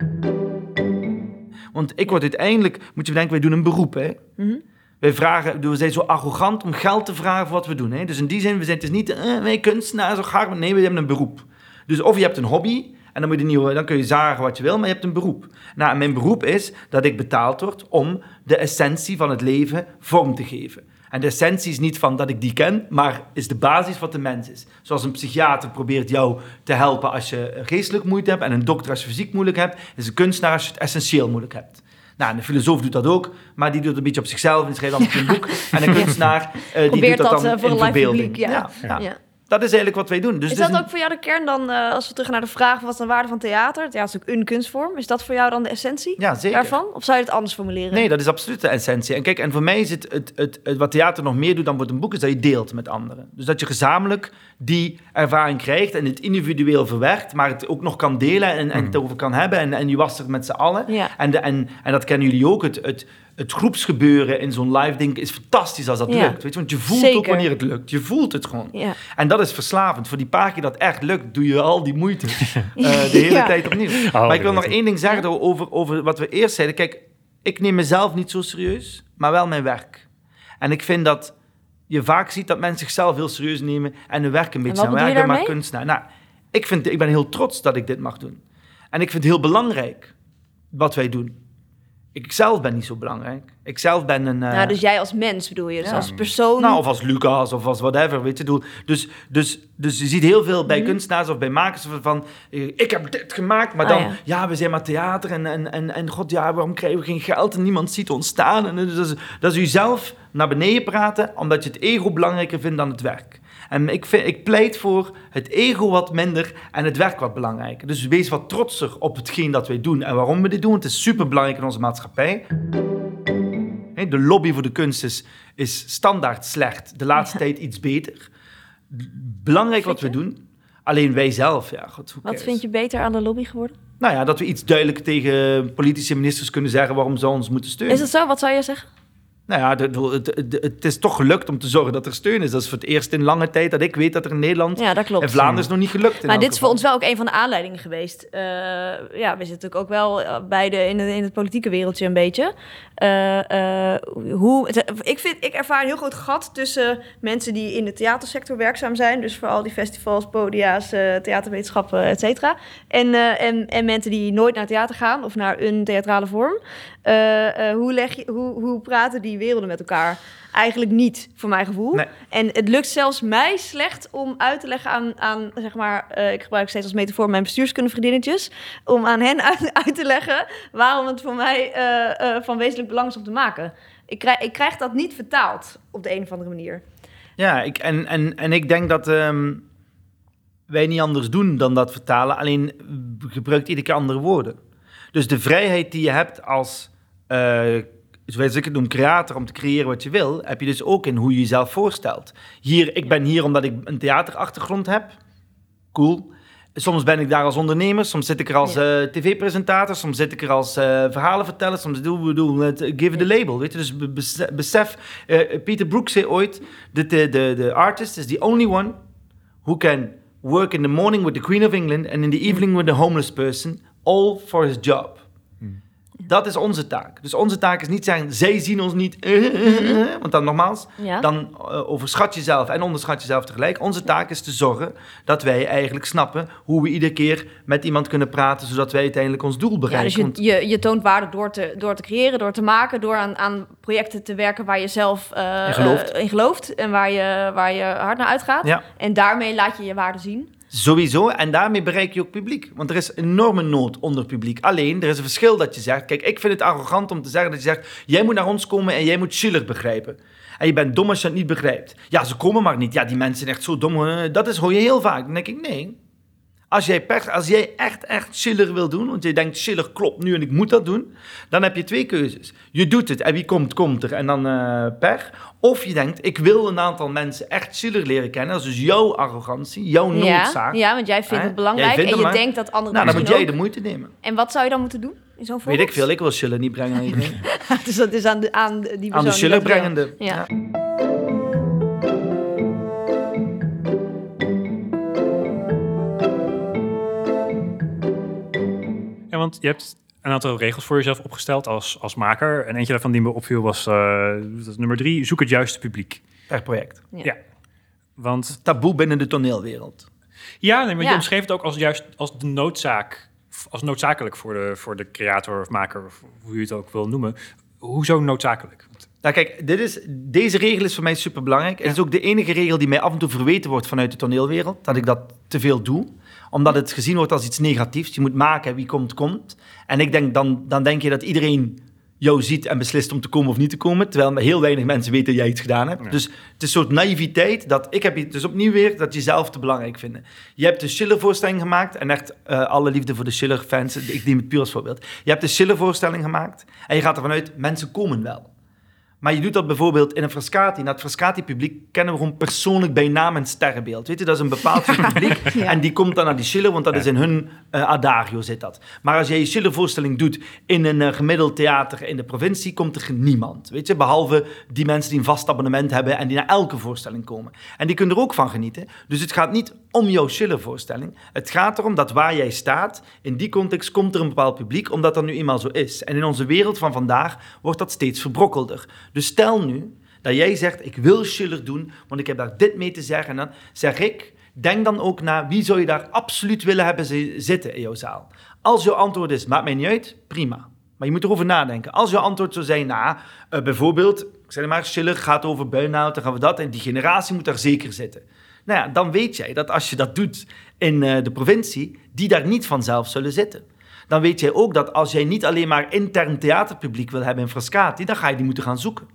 Want ik word uiteindelijk, moet je bedenken, wij doen een beroep. Hè? Mhm. Wij vragen, we zijn zo arrogant om geld te vragen voor wat we doen. Hè? Dus in die zin, we zijn is niet, eh, wij kunstenaars, graag. Nee, we hebben een beroep. Dus of je hebt een hobby, en dan, moet je nieuwe, dan kun je zagen wat je wil, maar je hebt een beroep. Nou, mijn beroep is dat ik betaald word om de essentie van het leven vorm te geven. En de essentie is niet van dat ik die ken, maar is de basis wat de mens is. Zoals een psychiater probeert jou te helpen als je geestelijk moeite hebt, en een dokter als je fysiek moeilijk hebt, is een kunstenaar als je het essentieel moeilijk hebt. Nou, een filosoof doet dat ook, maar die doet het een beetje op zichzelf en schrijft allemaal een boek. En een kunstenaar eh, die doet dat dat, dan eh, voor in verbeelding. publiek, ja. ja. Dat is eigenlijk wat wij doen. Dus Is het dat een- ook voor jou de kern dan, eh, als we terug naar de vraag, wat is de waarde van theater? Ja, het is ook een kunstvorm. Is dat voor jou dan de essentie Ja, zeker. daarvan? Of zou je het anders formuleren? Nee, dat is absoluut de essentie. En kijk, en voor mij is het, het, het, het- wat theater nog meer doet dan wordt een boek, is dat je deelt met anderen. Dus dat je gezamenlijk die ervaring krijgt en het individueel verwerkt, maar het ook nog kan delen en, en het over kan hebben. En, en je was er met z'n allen. Ja. En, de, en, en dat kennen jullie ook. Het, het, het groepsgebeuren in zo'n live ding is fantastisch als dat Ja. lukt. Weet je? Want je voelt ook Zeker. wanneer het lukt. Je voelt het gewoon. Ja. En dat is verslavend. Voor die paar keer dat echt lukt, doe je al die moeite eh, de hele Ja. tijd opnieuw. Al maar ik wil nog één ding zeggen over, over wat we eerst zeiden. Kijk, ik neem mezelf niet zo serieus, maar wel mijn werk. En ik vind dat je vaak ziet dat mensen zichzelf heel serieus nemen en hun werk een beetje aan werken, maar kunstenaar. Nou, ik, vind, ik ben heel trots dat ik dit mag doen. En ik vind het heel belangrijk wat wij doen. Ik zelf ben niet zo belangrijk. Ik zelf ben een... eh, Nou, dus jij als mens bedoel je, dus Ja. als persoon. nou, of als Lucas, of als whatever, weet je. Dus, dus, dus je ziet heel veel bij Mhm. kunstenaars of bij makers van- eh, Ik heb dit gemaakt, maar Ah, dan... ja. ja. we zijn maar theater en, en, en, en god, ja, waarom krijgen we geen geld en niemand ziet ons staan? En, dus, dat, is, dat is jezelf naar beneden praten, omdat je het ego belangrijker vindt dan het werk. En ik, vind, ik pleit voor het ego wat minder en het werk wat belangrijker. Dus wees wat trotser op hetgeen dat wij doen en waarom we dit doen. Het is super belangrijk in onze maatschappij. De lobby voor de kunst is, is standaard slecht. De laatste tijd iets beter. Belangrijk wat we doen. Alleen wij zelf, ja, god, Wat vind je beter aan de lobby geworden? Nou ja, dat we iets duidelijker tegen politici en ministers kunnen zeggen waarom ze ons moeten steunen. Is dat zo? Wat zou je zeggen? Nou ja, de- de- het, het- het is toch gelukt om te zorgen dat er steun is. Dat is voor het eerst in lange tijd dat ik weet dat er in Nederland Ja, dat klopt. en Vlaanderen is nog niet gelukt. Maar dit is voor ons wel ook een van de aanleidingen geweest. Eh, ja, we zitten natuurlijk ook wel eh, beide in, het- in het politieke wereldje een beetje. Eh, hoe, ik, vind, ik ervaar een heel groot gat tussen mensen die in de theatersector werkzaam zijn. Dus voor al die festivals, podia's, theaterwetenschappen, et cetera. En, en, en mensen die nooit naar theater gaan of naar een theatrale vorm. Eh, eh, hoe, leg je, hoe, hoe praten die werelden met elkaar? Eigenlijk niet, voor mijn gevoel. Nee. En het lukt zelfs mij slecht om uit te leggen aan, aan zeg maar, eh, ik gebruik steeds als metafoor mijn bestuurskundevriendinnetjes, om aan hen uit, uit te leggen waarom het voor mij van wezenlijk belang is om te maken. Ik krijg, ik krijg dat niet vertaald op de een of andere manier. Ja, ik, en, en, en ik denk dat ehm, wij niet anders doen dan dat vertalen. Alleen gebruikt iedere keer andere woorden. Dus de vrijheid die je hebt als, eh zoals ik het noem, creator om te creëren wat je wil, heb je dus ook in hoe je jezelf voorstelt. Hier, ik ben hier omdat ik een theaterachtergrond heb. Cool. Soms ben ik daar als ondernemer, soms zit ik er als eh, tv-presentator, soms zit ik er als eh, verhalenverteller, soms doen we doen het give the label, weet je. Dus be- bes- besef, eh, Peter Brook zei ooit, de, de, de, de artist is the only one who can work in the morning with the Queen of England and in the evening with the homeless person, all for his job. Dat is onze taak. Dus onze taak is niet zeggen, zij zien ons niet, eh, eh, eh, want dan nogmaals, Ja. dan eh, overschat jezelf en onderschat jezelf tegelijk. Onze taak is te zorgen dat wij eigenlijk snappen hoe we iedere keer met iemand kunnen praten, zodat wij uiteindelijk ons doel Ja, bereiken. dus je, je, je toont waarde door te, door te creëren, door te maken, door aan, aan projecten te werken waar je zelf In gelooft. in gelooft en waar je, waar je hard naar uitgaat. Ja. En daarmee laat je je waarde zien. Sowieso, en daarmee bereik je ook publiek. Want er is enorme nood onder publiek. Alleen, er is een verschil dat je zegt... Kijk, ik vind het arrogant om te zeggen dat je zegt... Jij moet naar ons komen en jij moet Schiller begrijpen. En je bent dom als je het niet begrijpt. Ja, ze komen maar niet. Ja, die mensen zijn echt zo dom. Dat is, hoor je heel vaak. Dan denk ik, nee. Als jij, per, als jij echt, echt Schiller wil doen... want je denkt, Schiller klopt nu en ik moet dat doen... dan heb je twee keuzes. Je doet het en wie komt, komt er. En dan eh, per. Of je denkt, ik wil een aantal mensen echt Schiller leren kennen. Dat is dus jouw arrogantie, jouw noodzaak. ja, want jij vindt Hè? het belangrijk vindt en het je denkt dat anderen Nou, dan moet jij de moeite nemen. En wat zou je dan moeten doen? In zo'n Weet ik veel, ik wil Schiller niet brengen aan iedereen. dus dat is aan, de, aan die persoon. aan de wil. brengende. Ja. Ja, want je hebt een aantal regels voor jezelf opgesteld als, als maker. En eentje daarvan die me opviel was eh, nummer drie, zoek het juiste publiek. Per project. Ja. Want Taboe binnen de toneelwereld. ja, nee, maar Ja. je omschreef het ook als juist als de noodzaak, als noodzakelijk voor de, voor de creator of maker, of hoe je het ook wil noemen. Hoezo noodzakelijk? Nou kijk, dit is, deze regel is voor mij super belangrijk. Het is ook de enige regel die mij af en toe verweten wordt vanuit de toneelwereld. Dat ik dat te veel doe. Omdat het gezien wordt als iets negatiefs. Je moet maken, wie komt, komt. En ik denk, dan, dan denk je dat iedereen jou ziet en beslist om te komen of niet te komen. Terwijl heel weinig mensen weten dat jij iets gedaan hebt. Ja. Dus het is een soort naïviteit dat ik heb dus opnieuw weer dat je zelf te belangrijk vinden. Je hebt de Schiller-voorstelling gemaakt en echt eh, alle liefde voor de Schiller-fans. Ik neem het puur als voorbeeld. Je hebt de Schiller-voorstelling gemaakt en je gaat ervan uit, mensen komen wel. Maar je doet dat bijvoorbeeld in een Frascati. Nou, het Frascati-publiek kennen we gewoon persoonlijk bij naam en sterrenbeeld. Weet je, dat is een bepaald soort publiek. Ja. En die komt dan naar die Schiller, want dat Ja. is in hun eh, adagio zit dat. Maar als jij je Schiller-voorstelling doet in een eh, gemiddeld theater in de provincie, komt er niemand. Weet je, behalve die mensen die een vast abonnement hebben en die naar elke voorstelling komen. En die kunnen er ook van genieten. Dus het gaat niet om jouw Schiller-voorstelling. Het gaat erom dat waar jij staat, in die context komt er een bepaald publiek, omdat dat nu eenmaal zo is. En in onze wereld van vandaag wordt dat steeds verbrokkelder. Dus stel nu dat jij zegt, ik wil Schiller doen, want ik heb daar dit mee te zeggen. En dan zeg ik, denk dan ook na, wie zou je daar absoluut willen hebben zi- zitten in jouw zaal? Als jouw antwoord is, maakt mij niet uit, prima. Maar je moet erover nadenken. Als jouw antwoord zou zijn, nou, eh, bijvoorbeeld, ik zeg maar, Schiller gaat over burn-out, dan gaan we dat, en die generatie moet daar zeker zitten. Nou ja, dan weet jij dat als je dat doet in eh, de provincie, die daar niet vanzelf zullen zitten. Dan weet jij ook dat als jij niet alleen maar intern theaterpubliek wil hebben in Frascati, dan ga je die moeten gaan zoeken.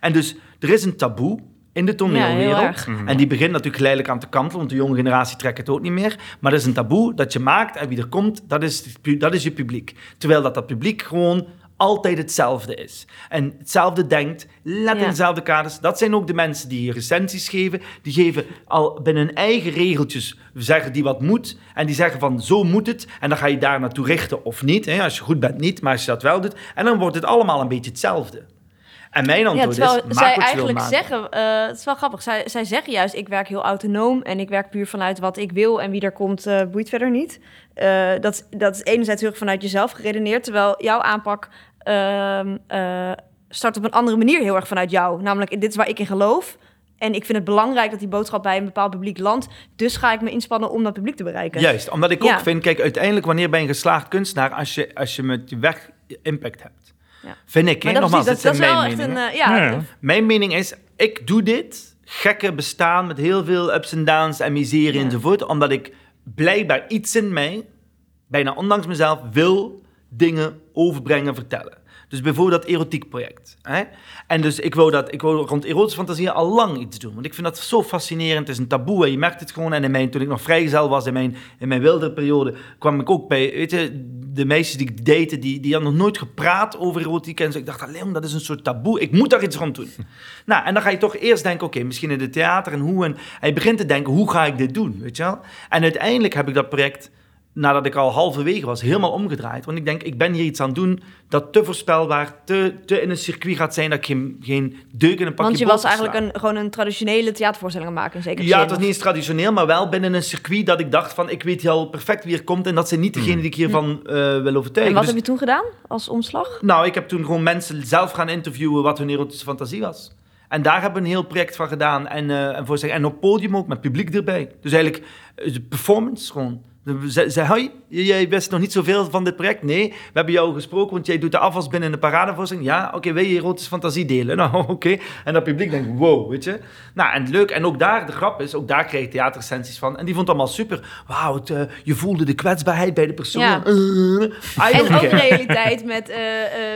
En dus er is een taboe in de toneelwereld. en die begint natuurlijk geleidelijk aan te kantelen, want de jonge generatie trekt het ook niet meer. Maar er is een taboe dat je maakt en wie er komt, dat is, dat is je publiek. Terwijl dat, dat publiek gewoon altijd hetzelfde is. En hetzelfde denkt, let in Ja. dezelfde kaders. Dat zijn ook de mensen die recensies geven. Die geven al binnen hun eigen regeltjes, zeggen die wat moet. En die zeggen van, zo moet het. En dan ga je daar naartoe richten of niet. Hè? Als je goed bent, niet. Maar als je dat wel doet. En dan wordt het allemaal een beetje hetzelfde. En mijn Ja, antwoord terwijl is, zij eigenlijk zeggen, eh, het is wel grappig, zij, zij zeggen juist, ik werk heel autonoom en ik werk puur vanuit wat ik wil en wie er komt eh, boeit verder niet. Eh, dat, dat is enerzijds heel erg vanuit jezelf geredeneerd, terwijl jouw aanpak ehm, eh, start op een andere manier heel erg vanuit jou. Namelijk, dit is waar ik in geloof en ik vind het belangrijk dat die boodschap bij een bepaald publiek landt, dus ga ik me inspannen om dat publiek te bereiken. Juist, omdat ik Ja. ook vind, kijk, uiteindelijk wanneer ben je een geslaagd kunstenaar als je, als je met je werk impact hebt. Ja. Vind ik, hè? Nogmaals, dat, is wel mijn echt een, ja, Ja. Mijn mening is, ik doe dit gekke bestaan met heel veel ups en downs en miserie Ja. enzovoort, omdat ik blijkbaar iets in mij, bijna ondanks mezelf, wil dingen overbrengen, vertellen. Dus bijvoorbeeld dat erotiek project. Hè? En dus ik wou, dat, ik wou rond erotische fantasieën al lang iets doen. Want ik vind dat zo fascinerend. Het is een taboe en je merkt het gewoon. En in mijn, toen ik nog vrijgezel was, in mijn, in mijn wilde periode, kwam ik ook bij, weet je, de meisjes die ik date, die, die hadden nog nooit gepraat over erotiek. En zo. Ik dacht, alleen dat is een soort taboe. Ik moet daar iets rond doen. nou, en dan ga je toch eerst denken, oké, misschien in het theater en hoe. En, en je begint te denken, hoe ga ik dit doen, weet je wel? En uiteindelijk heb ik dat project nadat ik al halverwege was, helemaal omgedraaid. Want ik denk, ik ben hier iets aan het doen dat te voorspelbaar, te, te in een circuit gaat zijn, dat ik geen, geen deuk in een pakje Want je was eigenlijk een, gewoon een traditionele theatervoorstelling aan het maken, in zekere Ja, het was niet eens traditioneel, maar wel binnen een circuit dat ik dacht van, ik weet al perfect wie er komt en dat zijn niet degene die ik hiervan eh, wil overtuigen. En wat Dus- heb je toen gedaan als omslag? nou, ik heb toen gewoon mensen zelf gaan interviewen wat hun erotische fantasie was. En daar hebben we een heel project van gedaan. En, eh en, voorstelling. en op podium ook, met publiek erbij. Dus eigenlijk eh, de performance gewoon. Ze zei, hoi, jij wist nog niet zoveel van dit project? Nee, we hebben jou gesproken, want jij doet de afwas binnen de paradevoorstelling. Ja, oké, wil je erotische fantasie delen? Nou, oké. En dat publiek denkt, wow, weet je. Nou, en leuk. En ook daar, de grap is, ook daar kreeg ik theaterrecensies van. En die vond het allemaal super. Wauw, eh, je voelde de kwetsbaarheid bij de persoon. Ja. En ook realiteit met, eh,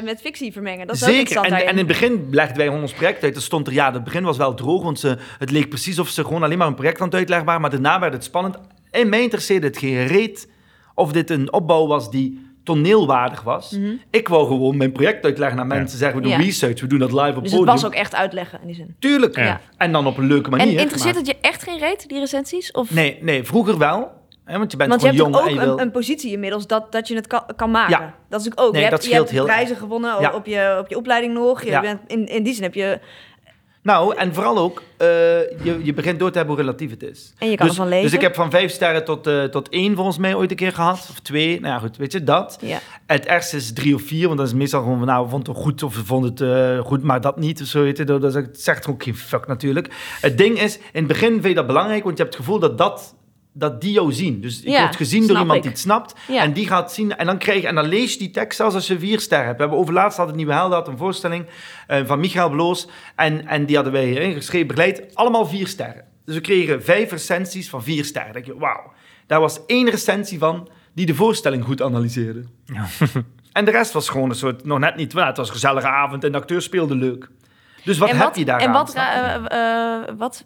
met fictie vermengen. Dat is Zeker. En, en in het begin legden wij ons project uit. Er stond er, ja, het begin was wel droog, want ze, het leek precies of ze gewoon alleen maar een project aan het uitleggen waren. Maar daarna werd het spannend. En mij interesseerde het geen reet of dit een opbouw was die toneelwaardig was. Mhm. Ik wou gewoon mijn project uitleggen naar mensen. Zeggen, we doen Ja. research, we doen dat live op Dus het podium. was ook echt uitleggen in die zin. Tuurlijk. Ja. En dan op een leuke manier. En interesseert maar- het je echt geen reet, die recensies? Of... Nee, nee, vroeger wel. Hè? Want je bent Want je hebt jong ook en je wil... een, een positie inmiddels dat, dat je het kan, kan maken. Ja. Dat is ook. Nee, je dat hebt, je scheelt hebt heel prijzen gewonnen Ja. op, je, op je opleiding nog. Je Ja. bent, in, in die zin heb je... Nou, en vooral ook, eh, je, je begint door te hebben hoe relatief het is. En je kan dus, ervan leven. Dus ik heb van vijf sterren tot, eh, tot één volgens mij ooit een keer gehad. Of twee, nou ja, goed, weet je, dat. Ja. Het ergste is drie of vier, want dat is meestal gewoon van, nou, we vonden het goed of we vonden het eh, goed, maar dat niet. Of zo, weet je, dat, het zegt ook geen fuck natuurlijk. Het ding is, in het begin vind je dat belangrijk, want je hebt het gevoel dat dat... Dat die jou zien. Dus je Ja, wordt gezien door iemand ik. die het snapt. Ja. En die gaat zien. En dan, krijg, je- en dan lees je die tekst zelfs als je vier sterren hebt. We hebben overlaatst had het Nieuwe Helden had een voorstelling eh, van Michael Bloos. En, en die hadden wij eh, geschreven, begeleid. Allemaal vier sterren. Dus we kregen vijf recensies van vier sterren. Dan denk je, wauw. Daar was één recensie van die de voorstelling goed analyseerde. en de rest was gewoon een soort, nog net niet, het was een gezellige avond en de acteur speelde leuk. Dus wat heb je daar En aan? wat... eh, wat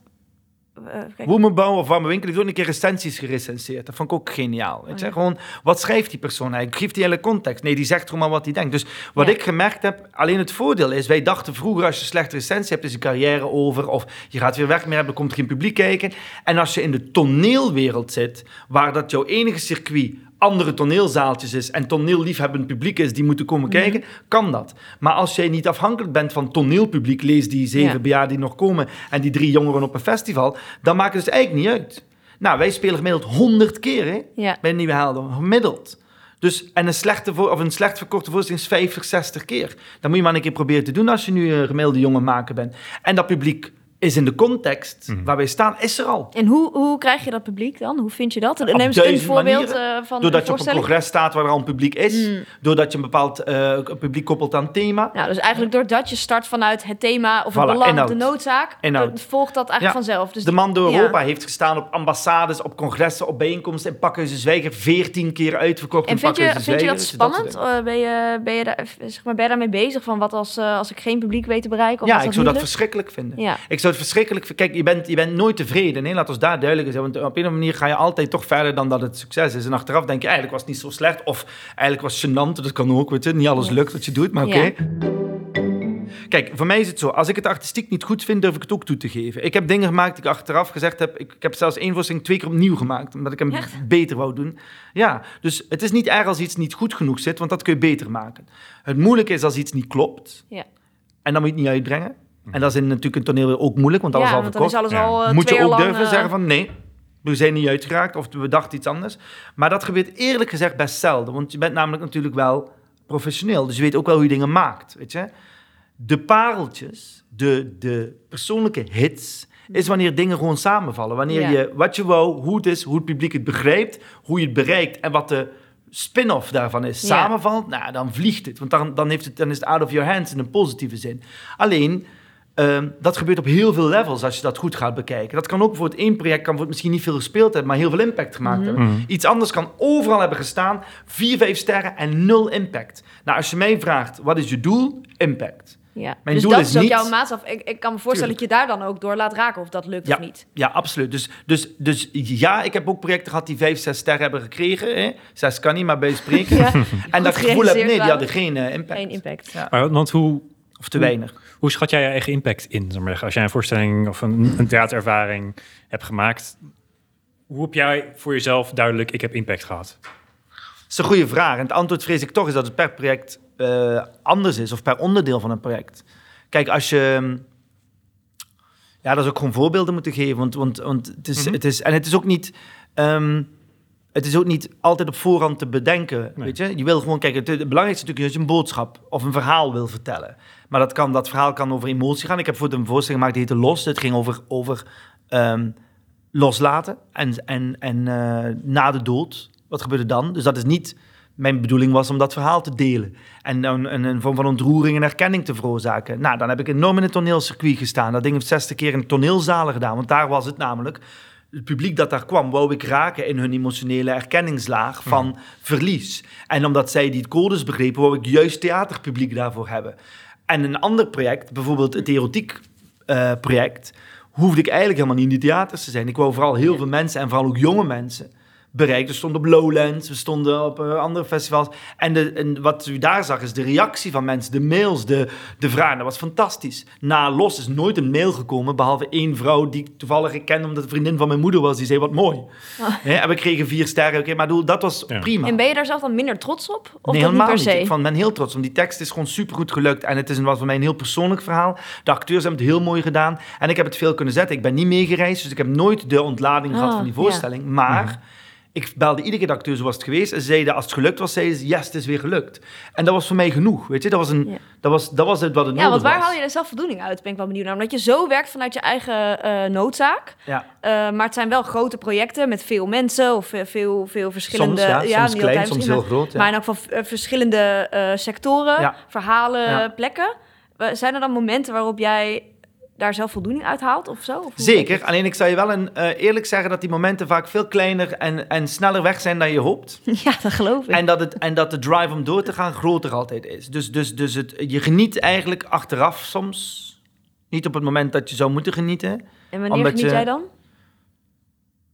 kijk, Woemenbouw of Warme Winkel heeft ook een keer recensies gerecenseerd. Dat vond ik ook geniaal. Weet je? Oh ja. Gewoon, wat schrijft die persoon eigenlijk? Geeft die hele context? Nee, die zegt gewoon maar wat hij denkt. Dus wat Ja. ik gemerkt heb, alleen het voordeel is, wij dachten vroeger als je slechte recensie hebt, is je carrière over. Of je gaat weer weg meer hebben, er komt geen publiek kijken. En als je in de toneelwereld zit, waar dat jouw enige circuit andere toneelzaaltjes is en toneelliefhebbend publiek is die moeten komen Mhm. kijken, kan dat. Maar als jij niet afhankelijk bent van toneelpubliek, lees die zeven Ja. bejaarden die nog komen en die drie jongeren op een festival, dan maakt het dus eigenlijk niet uit. Nou, wij spelen gemiddeld 100 keer hè, Ja. bij Nieuwe Helden, gemiddeld. Dus, en een, slechte voor, of een slecht verkorte voorstelling is 50, 60 keer. Dan moet je maar een keer proberen te doen als je nu een gemiddelde jongen maken bent. En dat publiek is in de context Mhm. waar wij staan, is er al. En hoe, hoe krijg je dat publiek dan? Hoe vind je dat? Neem eens een voorbeeld manieren. eh, van Doordat je op een congres staat waar er al een publiek is. Mm. Doordat je een bepaald eh, publiek koppelt aan thema. Nou, dus eigenlijk doordat je start vanuit het thema of het Voilà, belang of inhoud. de noodzaak, Inhoud. volgt dat eigenlijk Ja. vanzelf. Dus de man door ja. Europa heeft gestaan op ambassades, op congressen, op bijeenkomsten in Pakhuizen Zwijger. Veertien keer uitverkocht En in vind je, vind je dat Zwijger. spannend? Eh, ben, je, ben, je daar, zeg maar, ben je daarmee bezig? Van wat als, eh, als ik geen publiek weet te bereiken? Of Ja, als ik zou dat verschrikkelijk vinden. Ja. Ik zou het verschrikkelijk. Kijk, je bent, je bent nooit tevreden. Nee? Laat ons daar duidelijk zijn. Want op een of andere manier ga je altijd toch verder dan dat het succes is. En achteraf denk je, eigenlijk was het niet zo slecht. Of eigenlijk was het gênant. Dat kan ook, weet je. Niet alles lukt wat je doet, maar oké. Ja. Kijk, voor mij is het zo. Als ik het artistiek niet goed vind, durf ik het ook toe te geven. Ik heb dingen gemaakt die ik achteraf gezegd heb. Ik, ik heb zelfs één voorstelling twee keer opnieuw gemaakt. Omdat ik hem Echt? beter wou doen. Ja, dus het is niet erg als iets niet goed genoeg zit. Want dat kun je beter maken. Het moeilijke is als iets niet klopt. Ja. En dan moet je het niet uitbrengen. En dat is in natuurlijk een toneel ook moeilijk, want alles ja, al want dan is verkocht. alles Ja. al eh, Moet je ook durven zeggen van nee, we zijn niet uitgeraakt of we dachten iets anders. Maar dat gebeurt eerlijk gezegd best zelden, want je bent namelijk natuurlijk wel professioneel. Dus je weet ook wel hoe je dingen maakt, weet je. De pareltjes, de, de persoonlijke hits, is wanneer dingen gewoon samenvallen. Wanneer Ja. je wat je wou, hoe het is, hoe het publiek het begrijpt, hoe je het bereikt en wat de spin-off daarvan is, Ja. samenvalt, nou, dan vliegt het. Want dan, dan, heeft het, dan is het out of your hands in een positieve zin. Alleen, ehm, dat gebeurt op heel veel levels als je dat goed gaat bekijken. Dat kan ook bijvoorbeeld één project kan misschien niet veel gespeeld hebben, maar heel veel impact gemaakt Mhm. hebben. Iets anders kan overal hebben gestaan, vier, vijf sterren en nul impact. Nou, als je mij vraagt, wat is je doel? Impact. Ja. Mijn dus doel dat is is ook niet- jouw maatstaf. Ik, ik kan me voorstellen dat je daar dan ook door laat raken of dat lukt Ja. of niet. Ja, absoluut. Dus, dus, dus ja, ik heb ook projecten gehad die vijf, zes sterren hebben gekregen. Hè? Zes kan niet, maar bij spreken. Ja. En dat gevoel heb nee, die hadden geen eh, impact. Geen impact. Ja. Maar, want hoe, Of te weinig. Hoe schat jij je eigen impact in? Als jij een voorstelling of een, een theaterervaring hebt gemaakt, hoe heb jij voor jezelf duidelijk, ik heb impact gehad? Dat is een goede vraag. En het antwoord vrees ik toch is dat het per project eh, anders is, of per onderdeel van een project. Kijk, als je. Ja, dat is ook gewoon voorbeelden moeten geven. Want, want, want het, is, Mhm. het is. En het is ook niet. ehm, het is ook niet altijd op voorhand te bedenken. Nee. Weet je? je wil gewoon, kijk, het, belangrijkste natuurlijk is dat je een boodschap of een verhaal wil vertellen. Maar dat, kan, dat verhaal kan over emotie gaan. Ik heb voor een voorstelling gemaakt die heette Los. Het ging over, over ehm, loslaten en, en, en eh, na de dood. Wat gebeurde dan? Dus dat is niet mijn bedoeling was om dat verhaal te delen. En een, een, vorm van ontroering en erkenning te veroorzaken. Nou, dan heb ik enorm in het toneelcircuit gestaan. Dat ding heeft 60 keer in toneelzalen gedaan. Want daar was het namelijk. Het publiek dat daar kwam, wou ik raken in hun emotionele erkenningslaag van verlies. En omdat zij die codes begrepen, wou ik juist theaterpubliek daarvoor hebben. En een ander project, bijvoorbeeld het erotiek eh, project, hoefde ik eigenlijk helemaal niet in die theaters te zijn. Ik wou vooral heel veel mensen en vooral ook jonge mensen bereikt. We stonden op Lowlands, we stonden op eh, andere festivals. En, de, en wat u daar zag is de reactie van mensen, de mails, de, de vragen. Dat was fantastisch. Na Los is nooit een mail gekomen, behalve één vrouw die ik toevallig ik kende omdat het een vriendin van mijn moeder was. Die zei, wat mooi. Hè, en we kregen vier sterren. Oké, maar dat was Ja. prima. En ben je daar zelf dan minder trots op? Of nee, niet helemaal niet. Ik ben heel trots, want die tekst is gewoon supergoed gelukt. En het is een, was voor mij een heel persoonlijk verhaal. De acteurs hebben het heel mooi gedaan. En ik heb het veel kunnen zetten. Ik ben niet meegereisd, dus ik heb nooit de ontlading gehad Ah, van die ja. voorstelling. Maar ik belde iedere acteur, zo was het geweest. En ze zeiden, als het gelukt was, zeiden ze, yes, het is weer gelukt. En dat was voor mij genoeg, weet je. Dat was, een, Ja. dat was, dat was het wat het Ja, nodig want waar was. haal je er zelf voldoening uit? Ben ik wel benieuwd naar. Omdat je zo werkt vanuit je eigen eh, noodzaak. Ja. Eh, maar het zijn wel grote projecten met veel mensen of veel, veel verschillende... Soms, ja, soms niet klein, soms heel groot. Ja. Maar in elk geval eh, verschillende sectoren, Ja. verhalen, Ja. plekken. Zijn er dan momenten waarop jij daar zelf voldoening uit haalt of zo? Of Zeker, alleen ik zou je wel een, eh, eerlijk zeggen dat die momenten vaak veel kleiner en, en sneller weg zijn dan je hoopt. Ja, dat geloof ik. En dat, het, en dat de drive om door te gaan groter altijd is. Dus, dus, dus het, je geniet eigenlijk achteraf soms. Niet op het moment dat je zou moeten genieten. en wanneer geniet je- jij dan?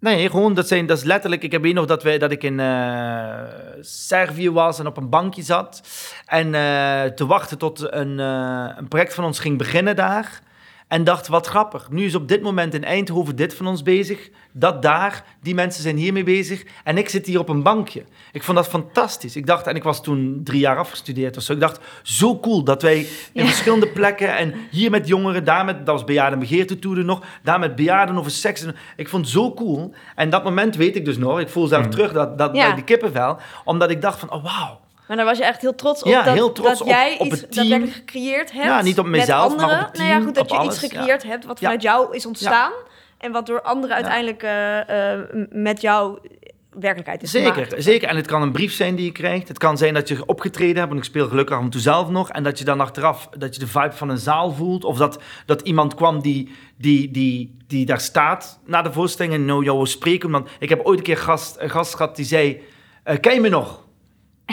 Nee, gewoon dat, zijn, dat is letterlijk. Ik heb weet nog dat, wij, dat ik in eh, Servië was en op een bankje zat. En eh, te wachten tot een, een project van ons ging beginnen daar. En dacht, wat grappig. Nu is op dit moment in Eindhoven dit van ons bezig. Dat daar, die mensen zijn hiermee bezig. En ik zit hier op een bankje. Ik vond dat fantastisch. Ik dacht, en ik was toen drie jaar afgestudeerd of zo. Ik dacht, zo cool dat wij in Ja. verschillende plekken. En hier met jongeren, daar met, dat was bejaarden begeerte nog. Daar met bejaarden over seks. En Ik vond het zo cool. En dat moment weet ik dus nog. Ik voel zelf Mm. terug dat, dat, Ja. bij die kippenvel. Omdat ik dacht van, oh wauw. Maar daar was je echt heel trots op Ja, dat, heel trots dat op- jij op iets het team. gecreëerd hebt. Ja, niet op met mezelf, maar op het Nou ja, team, goed, dat je alles, iets ja. gecreëerd hebt wat vanuit jou is ontstaan. En wat door anderen uiteindelijk eh, eh, met jou werkelijkheid is Zeker, gemaakt. zeker. En het kan een brief zijn die je krijgt. Het kan zijn dat je opgetreden hebt, want ik speel gelukkig af en toe zelf nog. En dat je dan achteraf, dat je de vibe van een zaal voelt. Of dat, dat iemand kwam die, die, die, die daar staat na de voorstelling en nou jou wil spreken. Want ik heb ooit een keer gast, een gast gehad die zei, eh, ken je me nog?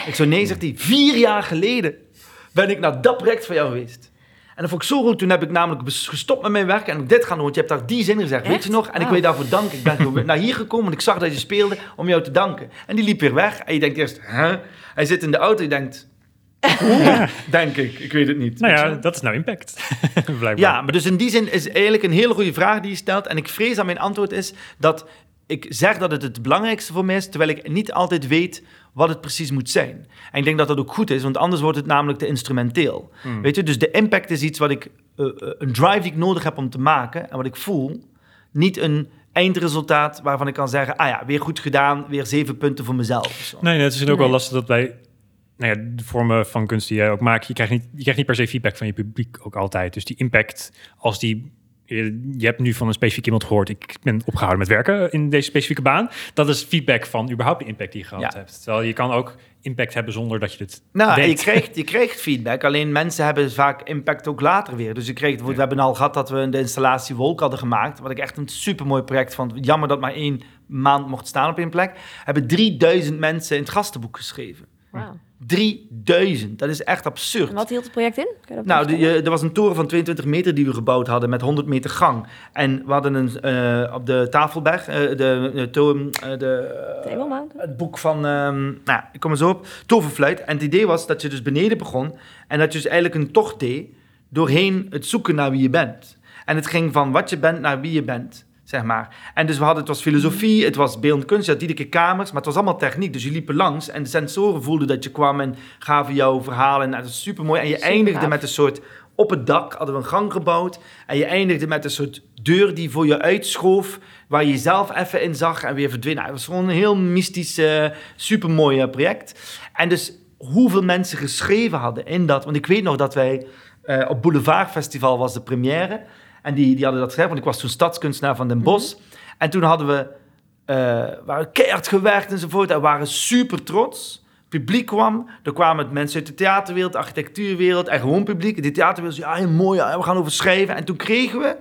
Ik zo, nee, zegt hij, vier jaar geleden ben ik naar dat project van jou geweest. En dat vond ik zo goed. Toen heb ik namelijk gestopt met mijn werk en ik dit gaan doen. Want je hebt daar die zin gezegd, weet je nog? En ik wil je daarvoor danken. Ik ben naar hier gekomen, want ik zag dat je speelde om jou te danken. En die liep weer weg. En je denkt eerst, hè? Hij zit in de auto, je denkt, hoe? Denk ik, ik weet het niet. Nou ja, dat is nou impact. Blijkbaar. Ja, maar dus in die zin is eigenlijk een hele goede vraag die je stelt. En ik vrees dat mijn antwoord is dat ik zeg dat het het belangrijkste voor mij is, terwijl ik niet altijd weet wat het precies moet zijn. En ik denk dat dat ook goed is, want anders wordt het namelijk te instrumenteel. Hmm. Weet je, dus de impact is iets wat ik, eh, eh, een drive die ik nodig heb om te maken en wat ik voel. Niet een eindresultaat waarvan ik kan zeggen, ah ja, weer goed gedaan, weer zeven punten voor mezelf. zo. Nee, nee, het is ook Nee. wel lastig dat wij... Nou ja, de vormen van kunst die jij ook maakt, je krijgt, niet, je krijgt niet per se feedback van je publiek ook altijd. Dus die impact, als die... Je, je hebt nu van een specifiek iemand gehoord, ik ben opgehouden met werken in deze specifieke baan. Dat is feedback van überhaupt de impact die je gehad Ja. hebt. Terwijl je kan ook impact hebben zonder dat je het Nou, je krijgt, je krijgt feedback, alleen mensen hebben vaak impact ook later weer. Dus je bijvoorbeeld, we hebben al gehad dat we de installatie Wolk hadden gemaakt, wat ik echt een supermooi project vond. Jammer dat maar één maand mocht staan op één plek. Hebben 3000 mensen in het gastenboek geschreven. Wauw. 3000, dat is echt absurd. En wat hield het project in? Nou, eh, er was een toren van 22 meter die we gebouwd hadden met 100 meter gang. En we hadden een, eh, op de Tafelberg, eh, de, de, to- eh, de, Mountain? het boek van, ehm, nou, ik kom er zo op, Toverfluit. En het idee was dat je dus beneden begon en dat je dus eigenlijk een tocht deed doorheen het zoeken naar wie je bent. En het ging van wat je bent naar wie je bent, zeg maar. En dus we hadden, het was filosofie, het was beeldend kunst, je had iedere keer kamers, maar het was allemaal techniek. Dus je liep er langs en de sensoren voelden dat je kwam en gaven jouw verhalen. Nou, dat is super mooi. En je Super eindigde gaaf. met een soort, op het dak hadden we een gang gebouwd en je eindigde met een soort deur die voor je uitschoof, waar je jezelf even in zag en weer verdween. Nou, het was gewoon een heel mystisch, supermooi eh, project. En dus hoeveel mensen geschreven hadden in dat, want ik weet nog dat wij eh, op Boulevard Festival was de première. En die, die hadden dat geschreven, want ik was toen stadskunstenaar van Den Bosch. En toen hadden we, eh waren keihard gewerkt enzovoort. En waren super trots. Publiek kwam, er kwamen mensen uit de theaterwereld, de architectuurwereld en gewoon publiek. De theaterwereld zei, ja, heel mooi, ja, we gaan over schrijven. En toen kregen we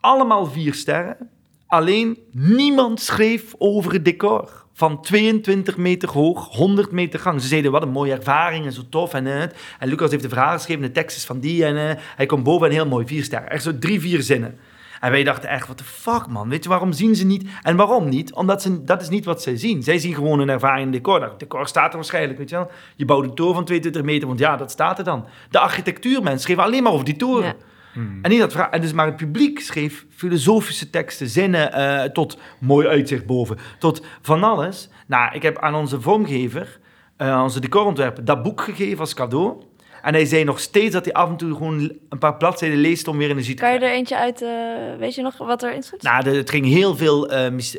allemaal vier sterren. Alleen niemand schreef over het decor. Van 22 meter hoog, 100 meter gang. Ze zeiden, wat een mooie ervaring en zo tof. En, eh, en Lucas heeft de verhaal geschreven, de tekst is van die. En eh, hij komt boven en heel mooi, vier sterren. Echt zo drie, vier zinnen. En wij dachten echt, wat de fuck man, weet je, waarom zien ze niet? En waarom niet? Omdat ze, dat is niet wat zij zien. Zij zien gewoon een ervaring in decor. Nou, decor staat er waarschijnlijk, weet je wel. Je bouwt een toren van 22 meter, want ja, dat staat er dan. De architectuurmensen schreven alleen maar over die toren. En, niet dat vra- en dus maar het publiek schreef filosofische teksten, zinnen, eh, tot mooi uitzicht boven, tot van alles. Nou, ik heb aan onze vormgever, eh, onze decorontwerper, dat boek gegeven als cadeau. En hij zei nog steeds dat hij af en toe gewoon een paar bladzijden leest om weer energie te Kan je krijgen. er eentje uit, eh, weet je nog wat erin stond? Nou, de- het ging heel veel mys-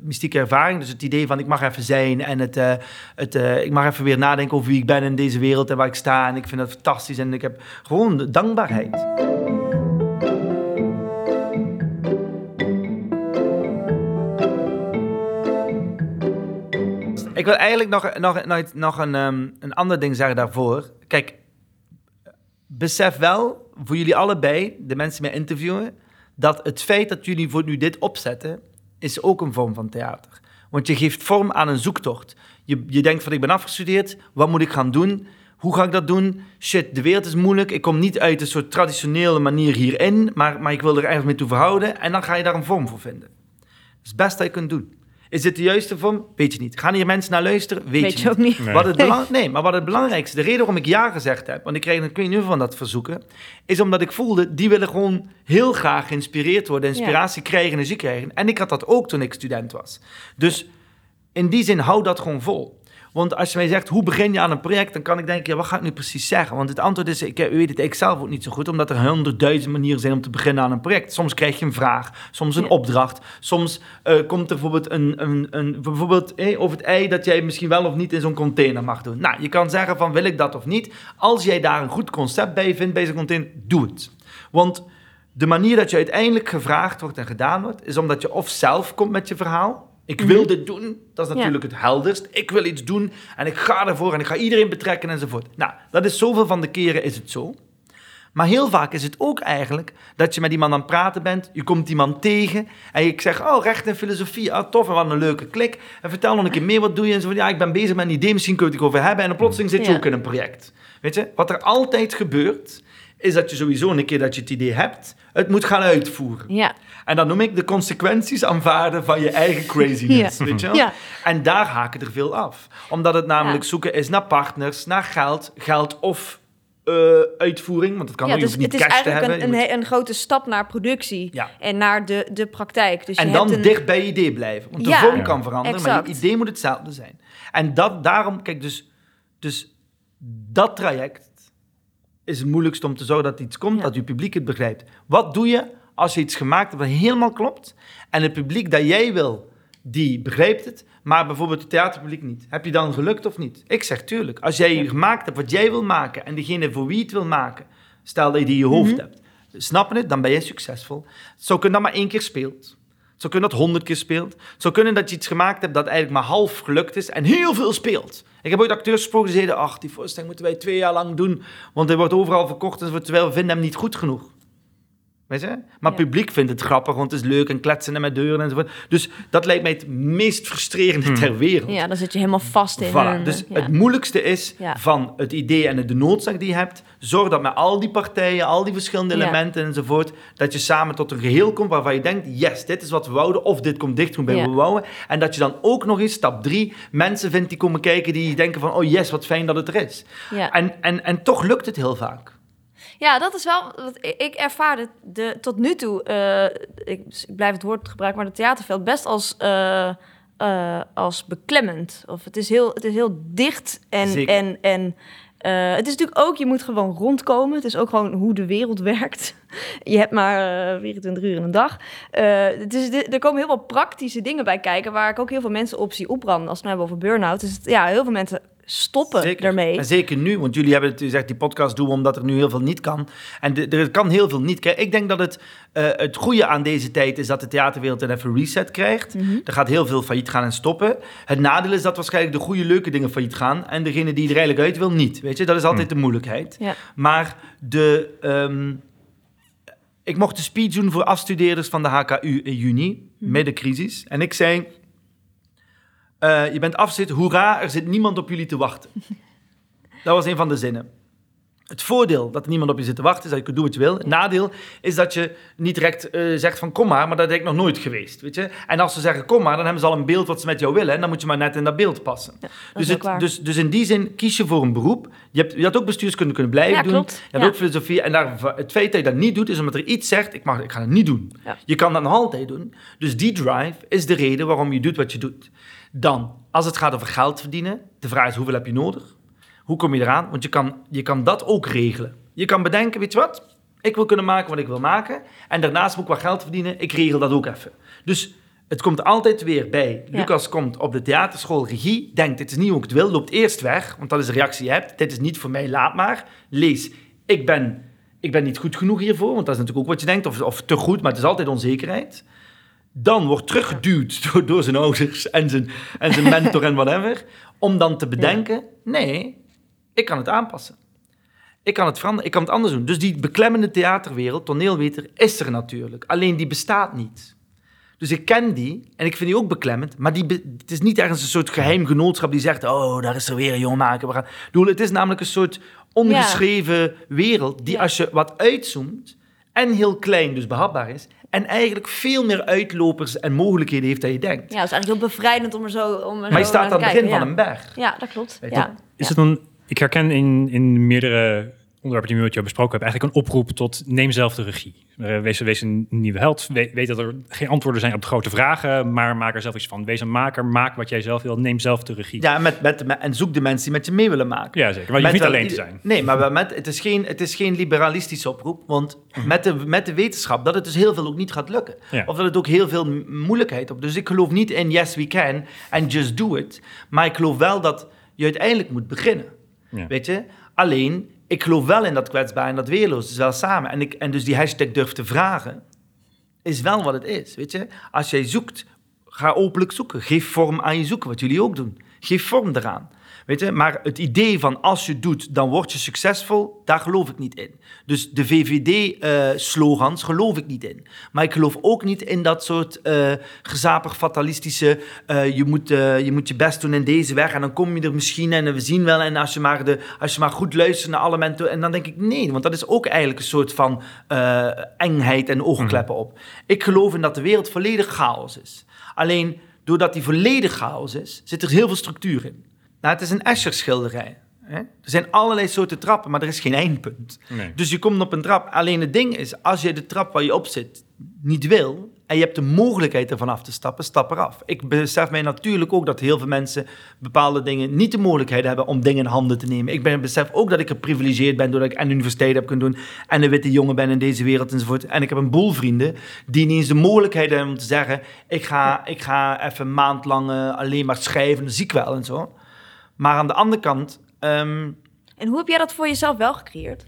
mystieke ervaring. Dus het idee van ik mag even zijn en het, eh, het, eh, ik mag even weer nadenken over wie ik ben in deze wereld en waar ik sta. En ik vind dat fantastisch en ik heb gewoon dankbaarheid. Ik wil eigenlijk nog, nog, nog, nog een, ehm, een ander ding zeggen daarvoor. Kijk, besef wel, voor jullie allebei, de mensen die mij interviewen, dat het feit dat jullie voor nu dit opzetten, is ook een vorm van theater. Want je geeft vorm aan een zoektocht. Je, je denkt van, ik ben afgestudeerd, wat moet ik gaan doen? Hoe ga ik dat doen? Shit, de wereld is moeilijk. Ik kom niet uit een soort traditionele manier hierin, maar, maar ik wil er ergens mee toe verhouden. En dan ga je daar een vorm voor vinden. Dat is het beste dat je kunt doen. Is dit de juiste vorm? Weet je niet. Gaan hier mensen naar luisteren? Weet, Weet je je ook niet. Nee. Wat het belang- nee, maar wat het belangrijkste, de reden waarom ik ja gezegd heb, want ik kreeg ik weet niet van dat verzoeken, is omdat ik voelde, die willen gewoon heel graag geïnspireerd worden, inspiratie krijgen, energie krijgen. En ik had dat ook toen ik student was. Dus in die zin, hou dat gewoon vol. Want als je mij zegt, hoe begin je aan een project, dan kan ik denken, ja, wat ga ik nu precies zeggen? Want het antwoord is, ik eh, weet het ik zelf ook niet zo goed, omdat er honderdduizend manieren zijn om te beginnen aan een project. Soms krijg je een vraag, soms een Ja. opdracht, soms eh, komt er bijvoorbeeld een, een, een bijvoorbeeld eh, over het ei dat jij misschien wel of niet in zo'n container mag doen. Nou, je kan zeggen van, wil ik dat of niet? Als jij daar een goed concept bij vindt bij zo'n container, doe het. Want de manier dat je uiteindelijk gevraagd wordt en gedaan wordt, is omdat je of zelf komt met je verhaal. Ik wil dit doen, dat is natuurlijk het helderst. Ik wil iets doen en ik ga ervoor en ik ga iedereen betrekken enzovoort. Nou, dat is zoveel van de keren is het zo. Maar heel vaak is het ook eigenlijk dat je met iemand aan het praten bent. Je komt iemand tegen en ik zeg, oh, recht en filosofie, ah, tof en wat een leuke klik. En vertel nog een keer meer, wat doe je? En zo van, ja, ik ben bezig met een idee, misschien kun je het over hebben. En dan plotseling zit je Ja. ook in een project. Weet je, wat er altijd gebeurt, is dat je sowieso een keer dat je het idee hebt, het moet gaan uitvoeren. Ja. En dan noem ik de consequenties aanvaarden van je eigen craziness. Ja. Weet je wel? Ja. En daar haken er veel af. Omdat het namelijk zoeken is naar partners, naar geld, geld of eh, uitvoering. Want het kan ja, dus hoeft het niet is cash te eigenlijk hebben. een, een, grote stap naar productie Ja. en naar de, de praktijk. Dus en je dan hebt een, dicht bij je idee blijven. Want de Ja, vorm kan veranderen, maar je idee moet hetzelfde zijn. En dat, daarom, kijk, dus, dus dat traject is het moeilijkste om te zorgen dat iets komt, Ja. dat je publiek het begrijpt. Wat doe je als je iets gemaakt hebt dat helemaal klopt en het publiek dat jij wil, die begrijpt het, maar bijvoorbeeld het theaterpubliek niet. Heb je dan gelukt of niet? Ik zeg tuurlijk. Als jij gemaakt hebt wat jij wil maken en degene voor wie het wil maken, stel dat je die in je hoofd Mhm. hebt, snappen het, dan ben je succesvol. Het zou kunnen dat maar één keer speelt. Het zou kunnen dat honderd keer speelt. Het zou kunnen dat je iets gemaakt hebt dat eigenlijk maar half gelukt is en heel veel speelt. Ik heb ooit acteurs gesproken die zeiden, ach, die voorstelling moeten wij twee jaar lang doen, want hij wordt overal verkocht, en we vinden hem niet goed genoeg. Weet je? Maar het Ja. publiek vindt het grappig, want het is leuk en kletsen en met deuren enzovoort. Dus dat lijkt mij het meest frustrerende ter wereld. Ja, dan zit je helemaal vast in. Voilà. Dus ja. het moeilijkste is Ja. van het idee en de noodzaak die je hebt, zorg dat met al die partijen, al die verschillende elementen enzovoort, dat je samen tot een geheel komt waarvan je denkt, yes, dit is wat we wouden, of dit komt dicht bij we wouden. En dat je dan ook nog eens, stap drie, mensen vindt die komen kijken die denken van, oh yes, wat fijn dat het er is. En, en, en toch lukt het heel vaak. Ja, dat is wel. Wat ik ervaarde de, tot nu toe. eh, ik, dus ik blijf het woord gebruiken, maar de theaterveld best als, eh, eh, als beklemmend. Of het is heel, het is heel dicht en. Zeker. en, en het is natuurlijk ook, je moet gewoon rondkomen. Het is ook gewoon hoe de wereld werkt. Je hebt maar eh 24 uur in een dag. Het is, er komen heel veel praktische dingen bij kijken... waar ik ook heel veel mensen op zie opbranden. Als we het nou hebben over burn-out. Dus het- ja, heel veel mensen stoppen Zeker. daarmee. En zeker nu, want jullie hebben het gezegd, die podcast doen we omdat er nu heel veel niet kan. En de- er kan heel veel niet. Ik denk dat het, eh, het goede aan deze tijd is dat de theaterwereld een even reset krijgt. Mhm. Er gaat heel veel failliet gaan en stoppen. Het nadeel is dat waarschijnlijk de goede, leuke dingen failliet gaan. En degene die er eigenlijk uit wil, niet. Weet je, dat is altijd de moeilijkheid. Ja. Maar de, ehm, ik mocht de speech doen voor afstudeerders van de HKU in juni, middencrisis. En ik zei, eh, je bent afzit, hoera, er zit niemand op jullie te wachten. Dat was een van de zinnen. Het voordeel dat er niemand op je zit te wachten is dat je kunt doen wat je wil. Het nadeel is dat je niet direct eh, zegt van kom maar, maar dat ben ik nog nooit geweest. Weet je? En als ze zeggen kom maar, dan hebben ze al een beeld wat ze met jou willen. En dan moet je maar net in dat beeld passen. dat dus, het, dus, dus in die zin kies je voor een beroep. Je, hebt, je had ook bestuurskunde kunnen blijven Ja, doen. klopt. Je hebt Ja. ook filosofie. En daar, het feit dat je dat niet doet, is omdat er iets zegt, ik, mag, ik ga het niet doen. Je kan dat nog altijd doen. Dus die drive is de reden waarom je doet wat je doet. Dan, als het gaat over geld verdienen, de vraag is hoeveel heb je nodig? Hoe kom je eraan? Want je kan, je kan dat ook regelen. Je kan bedenken, weet je wat? Ik wil kunnen maken wat ik wil maken. En daarnaast moet ik wat geld verdienen. Ik regel dat ook even. Dus het komt altijd weer bij. Ja. Lucas komt op de theaterschool regie. Denkt, dit is niet hoe ik het wil. Loopt eerst weg, want dat is de reactie die je hebt. Dit is niet voor mij, laat maar. Lees, ik ben, ik ben niet goed genoeg hiervoor. Want dat is natuurlijk ook wat je denkt. Of, of te goed, maar het is altijd onzekerheid. Dan wordt teruggeduwd door, door zijn ouders en zijn, en zijn mentor en whatever. Om dan te bedenken, nee, ik kan het aanpassen. Ik kan het veranderen, ik kan het anders doen. Dus die beklemmende theaterwereld, toneelweter, is er natuurlijk. Alleen die bestaat niet. Dus ik ken die en ik vind die ook beklemmend. Maar die be- het is niet ergens een soort geheim genootschap die zegt... oh, daar is er weer een jongen maken. We gaan... Ik bedoel, het is namelijk een soort ongeschreven wereld... die Ja. als je wat uitzoomt en heel klein, dus behapbaar is... en eigenlijk veel meer uitlopers en mogelijkheden heeft dan je denkt. Ja, het is eigenlijk heel bevrijdend om er zo om er maar zo je staat aan het begin van een berg. Ja, dat klopt. Ja. Is Ja. het dan, ik herken in, in meerdere onderwerpen die we met jou besproken hebben, eigenlijk een oproep tot neem zelf de regie. Eh, Wees, wees een nieuwe held. We- weet dat er geen antwoorden zijn op de grote vragen, maar maak er zelf iets van. Wees een maker, maak wat jij zelf wil, neem zelf de regie. Ja, met, met, met- en zoek de mensen die met je mee willen maken. Ja, zeker. Maar je hoeft niet wel alleen te zijn. Nee, maar met, het, is geen, het is geen liberalistische oproep. Want Mhm. met de, met de wetenschap dat het dus heel veel ook niet gaat lukken. Ja. Of dat het ook heel veel moeilijkheid op. Dus ik geloof niet in yes we can en just do it. Maar ik geloof wel dat je uiteindelijk moet beginnen. Ja. Weet je? Alleen, ik geloof wel in dat kwetsbaar en dat weerloos. Dus wel samen. En, ik, en dus die hashtag durf te vragen, is wel wat het is. Weet je? Als jij zoekt, ga openlijk zoeken. Geef vorm aan je zoeken, wat jullie ook doen. Geef vorm eraan. Weet je? Maar het idee van als je doet, dan word je succesvol, daar geloof ik niet in. Dus de VVD-slogans geloof ik niet in. Maar ik geloof ook niet in dat soort eh gezapig fatalistische... eh, je, moet, eh, je moet je best doen in deze weg en dan kom je er misschien en we zien wel. En als je maar, de, als je maar goed luistert naar alle mensen... En dan denk ik nee, want dat is ook eigenlijk een soort van eh, engheid en oogkleppen op. Ik geloof in dat de wereld volledig chaos is. Alleen doordat die volledig chaos is, zit er heel veel structuur in. Nou, het is een Escher-schilderij. Hè? Er zijn allerlei soorten trappen, maar er is geen eindpunt. Nee. Dus je komt op een trap. Alleen het ding is, als je de trap waar je op zit niet wil... en je hebt de mogelijkheid ervan af te stappen, stap eraf. Ik besef mij natuurlijk ook dat heel veel mensen... bepaalde dingen niet de mogelijkheid hebben om dingen in handen te nemen. Ik ben, besef ook dat ik geprivilegeerd ben... doordat ik aan de universiteit heb kunnen doen... en een witte jongen ben in deze wereld enzovoort. En ik heb een boel vrienden die niet eens de mogelijkheid hebben om te zeggen... ik ga, ik ga even een maand lang eh, alleen maar schrijven, dat zie ik wel en zo. Maar aan de andere kant... ehm, En hoe heb jij dat voor jezelf wel gecreëerd?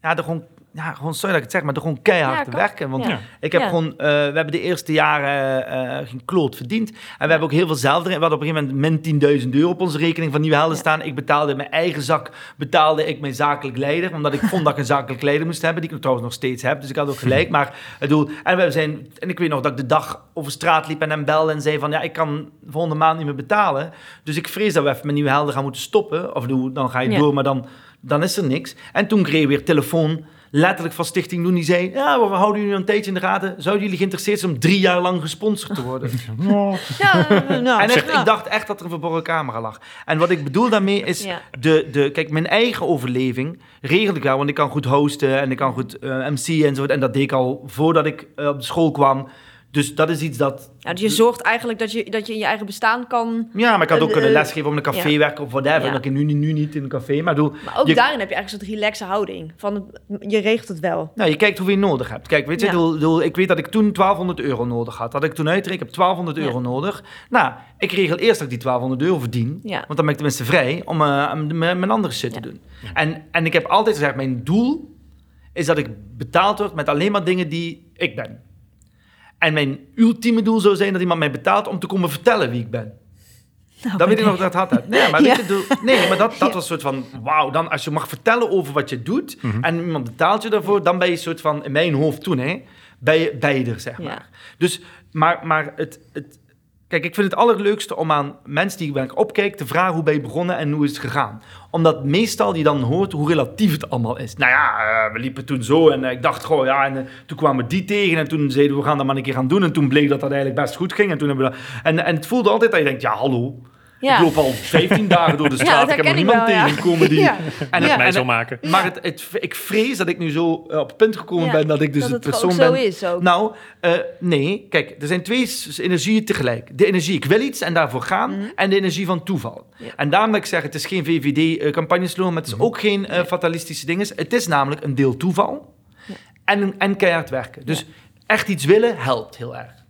ja, er gewoon, ja, gewoon, sorry dat ik het zeg, maar gewoon keihard Ja, te werken. Want Ja. ik heb Ja. gewoon, eh, we hebben de eerste jaren eh, geen kloot verdiend. En we hebben ook heel veel zelf erin. We hadden op een gegeven moment min 10.000 euro op onze rekening van Nieuwe Helden staan. Ik betaalde in mijn eigen zak, betaalde ik mijn zakelijk leider. Omdat ik vond dat ik een zakelijk leider moest hebben, die ik trouwens nog steeds heb. Dus ik had ook gelijk. Maar het doel, en we zijn, en ik weet nog dat ik de dag over straat liep en hem belde en zei van, ja, ik kan volgende maand niet meer betalen. Dus ik vrees dat we even met Nieuwe Helden gaan moeten stoppen. Of dan ga je door, maar dan, dan is er niks. En toen kreeg ik weer telefoon letterlijk van Stichting Doen. Die zei, ja, we houden jullie een tijdje in de gaten. Zouden jullie geïnteresseerd zijn om drie jaar lang gesponsord te worden? Ja, nou, en echt, ja. ik dacht echt dat er een verborgen camera lag. En wat ik bedoel daarmee is, Ja. de, de, kijk, mijn eigen overleving regelde ik wel. Want ik kan goed hosten en ik kan goed eh MC en zo. En dat deed ik al voordat ik eh, op de school kwam. Dus dat is iets dat... Ja, dus je zorgt eigenlijk dat je, dat je in je eigen bestaan kan... Ja, maar ik had ook kunnen eh, lesgeven op een café ja. werken of whatever. Ja. Dat ik nu, nu niet in een café, maar doe... Maar ook je, daarin heb je eigenlijk een soort relaxe houding. Van je regelt het wel. Nou, je kijkt hoeveel je nodig hebt. Kijk, weet je, Ja. ik weet dat ik toen 1200 euro nodig had. Dat ik toen uitreek, ik heb 1200 Ja. euro nodig. Nou, ik regel eerst dat ik die 1200 euro verdien. Want dan ben ik tenminste vrij om eh, om mijn andere shit te doen. En, en ik heb altijd gezegd, mijn doel is dat ik betaald word met alleen maar dingen die ik ben. En mijn ultieme doel zou zijn dat iemand mij betaalt om te komen vertellen wie ik ben. Nou, Dat weet ik nog dat het had. Nee, maar, Ja. weet je, doe- nee, maar dat, dat Ja. was een soort van... Wauw, dan als je mag vertellen over wat je doet... Mhm. en iemand betaalt je daarvoor... dan ben je een soort van, in mijn hoofd toen, hè... ben je, ben je er, zeg Ja. maar. Dus, maar, maar het, het... Kijk, ik vind het allerleukste om aan mensen die ik opkijk te vragen hoe ben je begonnen en hoe is het gegaan. Omdat meestal je dan hoort hoe relatief het allemaal is. Nou ja, eh, we liepen toen zo en eh, ik dacht gewoon, ja, en eh, toen kwamen we die tegen en toen zeiden we, we gaan dat maar een keer gaan doen. En toen bleek dat dat eigenlijk best goed ging. En, toen hebben we dat, en, en het voelde altijd dat je denkt, ja, hallo, Ja. ik loop al 15 dagen door de straat. ik heb nog niemand tegengekomen die... En, het- mij zal maken. maar het, het, ik vrees dat ik nu zo eh, op het punt gekomen ben dat ik dus dat het ook persoon zo ben. is ook. Nou, eh, nee. Kijk, er zijn twee energieën tegelijk. De energie, ik wil iets en daarvoor gaan. En de energie van toeval. Mhm. En daarom ik zeg, het is geen VVD-campagneslogan, maar het is ook geen eh, fatalistische ding. Het is namelijk een deel toeval en, en keihard werken. Dus echt iets willen helpt heel erg.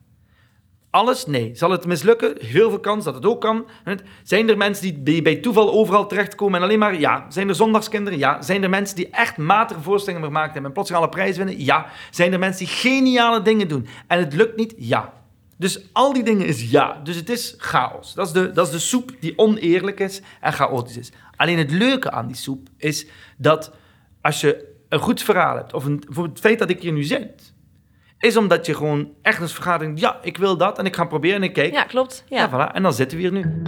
Alles? Nee. Zal het mislukken? Heel veel kans dat het ook kan. Zijn er mensen die, bij toeval overal terechtkomen en alleen maar... Ja. Zijn er zondagskinderen? Ja. Zijn er mensen die echt matige voorstellingen gemaakt hebben en plots alle prijs winnen? Ja. Zijn er mensen die geniale dingen doen en het lukt niet? Ja. Dus al die dingen is ja. Dus het is chaos. Dat is de, dat is de soep die oneerlijk is en chaotisch is. Alleen het leuke aan die soep is dat als je een goed verhaal hebt... of een, bijvoorbeeld het feit dat ik hier nu zit is omdat je gewoon echt eens vergaat en denkt, ja, ik wil dat en ik ga proberen en ik kijk. Ja, klopt. Ja. Ja, voilà. En dan zitten we hier nu.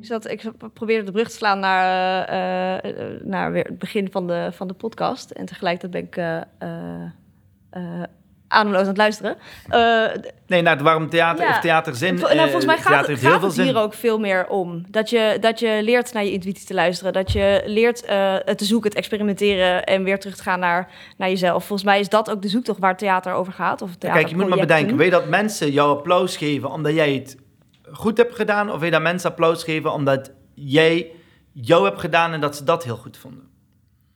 Ik, zat, ik probeerde de brug te slaan naar, eh, eh, naar weer het begin van de, van de podcast. En tegelijkertijd ben ik eh, eh, eh, ademloos aan het luisteren. Eh, Nee, naar het warm theater Ja. of theaterzin. Nou, volgens mij Eh, gaat, theater het, gaat het hier ook veel meer om. Dat je, dat je leert naar je intuïtie te luisteren. Dat je leert eh, het te zoeken, het experimenteren en weer terug te gaan naar, naar jezelf. Volgens mij is dat ook de zoektocht waar theater over gaat. Of Kijk, je moet maar bedenken, je dat mensen jou applaus geven omdat jij het goed hebt gedaan? Of wil je dat mensen applaus geven omdat jij jou hebt gedaan en dat ze dat heel goed vonden?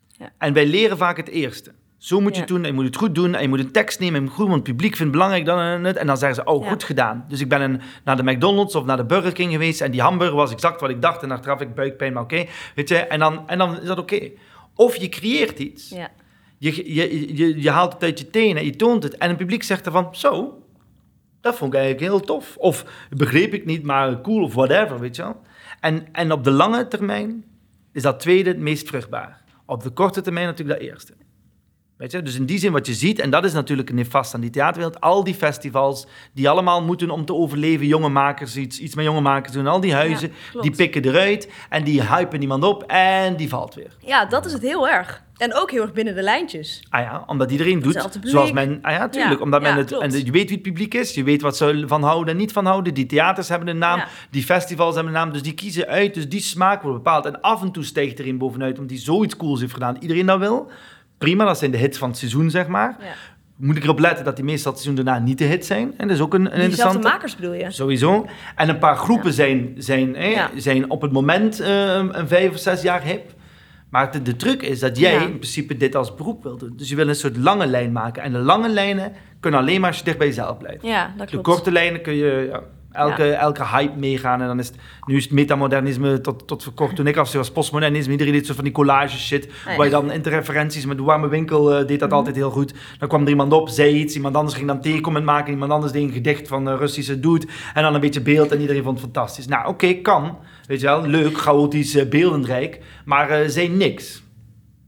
Ja. En wij leren vaak het eerste. Zo moet je het doen, en je moet het goed doen, en je moet een tekst nemen, en je moet goed, want het publiek vindt het belangrijk, dan, en het, en dan zeggen ze, oh, goed gedaan. Dus ik ben een, naar de McDonald's of naar de Burger King geweest, en die hamburger was exact wat ik dacht, en achteraf ik buikpijn, maar oké, weet je, en dan, en dan is dat oké. Of je creëert iets, Ja. je, je, je, je haalt het uit je tenen, je toont het, en het publiek zegt ervan, zo, dat vond ik eigenlijk heel tof. Of begreep ik niet, maar cool, of whatever, weet je wel. En, en op de lange termijn is dat tweede het meest vruchtbaar. Op de korte termijn natuurlijk dat eerste. Weet je? Dus in die zin wat je ziet, en dat is natuurlijk nefast aan die theaterwereld, al die festivals die allemaal moeten om te overleven, jonge makers iets, iets met jonge makers doen, al die huizen, Ja, die pikken eruit en die hypen iemand op en die valt weer. ja, dat is het heel erg. En ook heel erg binnen de lijntjes. Ah ja, omdat iedereen doet zoals men... Ah ja, tuurlijk. Ja, omdat men ja, het... klopt. En je weet wie het publiek is. Je weet wat ze van houden en niet van houden. Die theaters hebben een naam. Ja. Die festivals hebben een naam. Dus die kiezen uit. Dus die smaak wordt bepaald. En af en toe stijgt er een bovenuit omdat die zoiets cools heeft gedaan. Iedereen dat wil. Prima, dat zijn de hits van het seizoen, zeg maar. Ja. Moet ik erop letten dat die meestal het seizoen daarna niet de hit zijn. En dat is ook een, een interessante... makers bedoel je? Sowieso. En een paar groepen zijn, zijn, hè, Ja. zijn op het moment eh, een vijf of zes jaar hip. Maar de, de truc is dat jij in principe dit als beroep wil doen. Dus je wil een soort lange lijn maken. En de lange lijnen kunnen alleen maar als je dicht bij jezelf blijft. Ja, dat De klopt. korte lijnen kun je ja, elke, Ja. elke hype meegaan. En dan is het, nu is het metamodernisme tot, tot voor kort. Toen ik afstudeerde was postmodernisme. Iedereen deed zo van die collage shit. Nee. Waar je dan interreferenties met de warme winkel eh, deed dat Mhm. altijd heel goed. Dan kwam er iemand op, zei iets. Iemand anders ging dan tegencomment maken. Iemand anders deed een gedicht van een Russische dude. En dan een beetje beeld. En iedereen vond het fantastisch. Nou, oké, kan. Weet je wel, leuk, chaotisch, eh, beeldenrijk. Maar eh zei niks.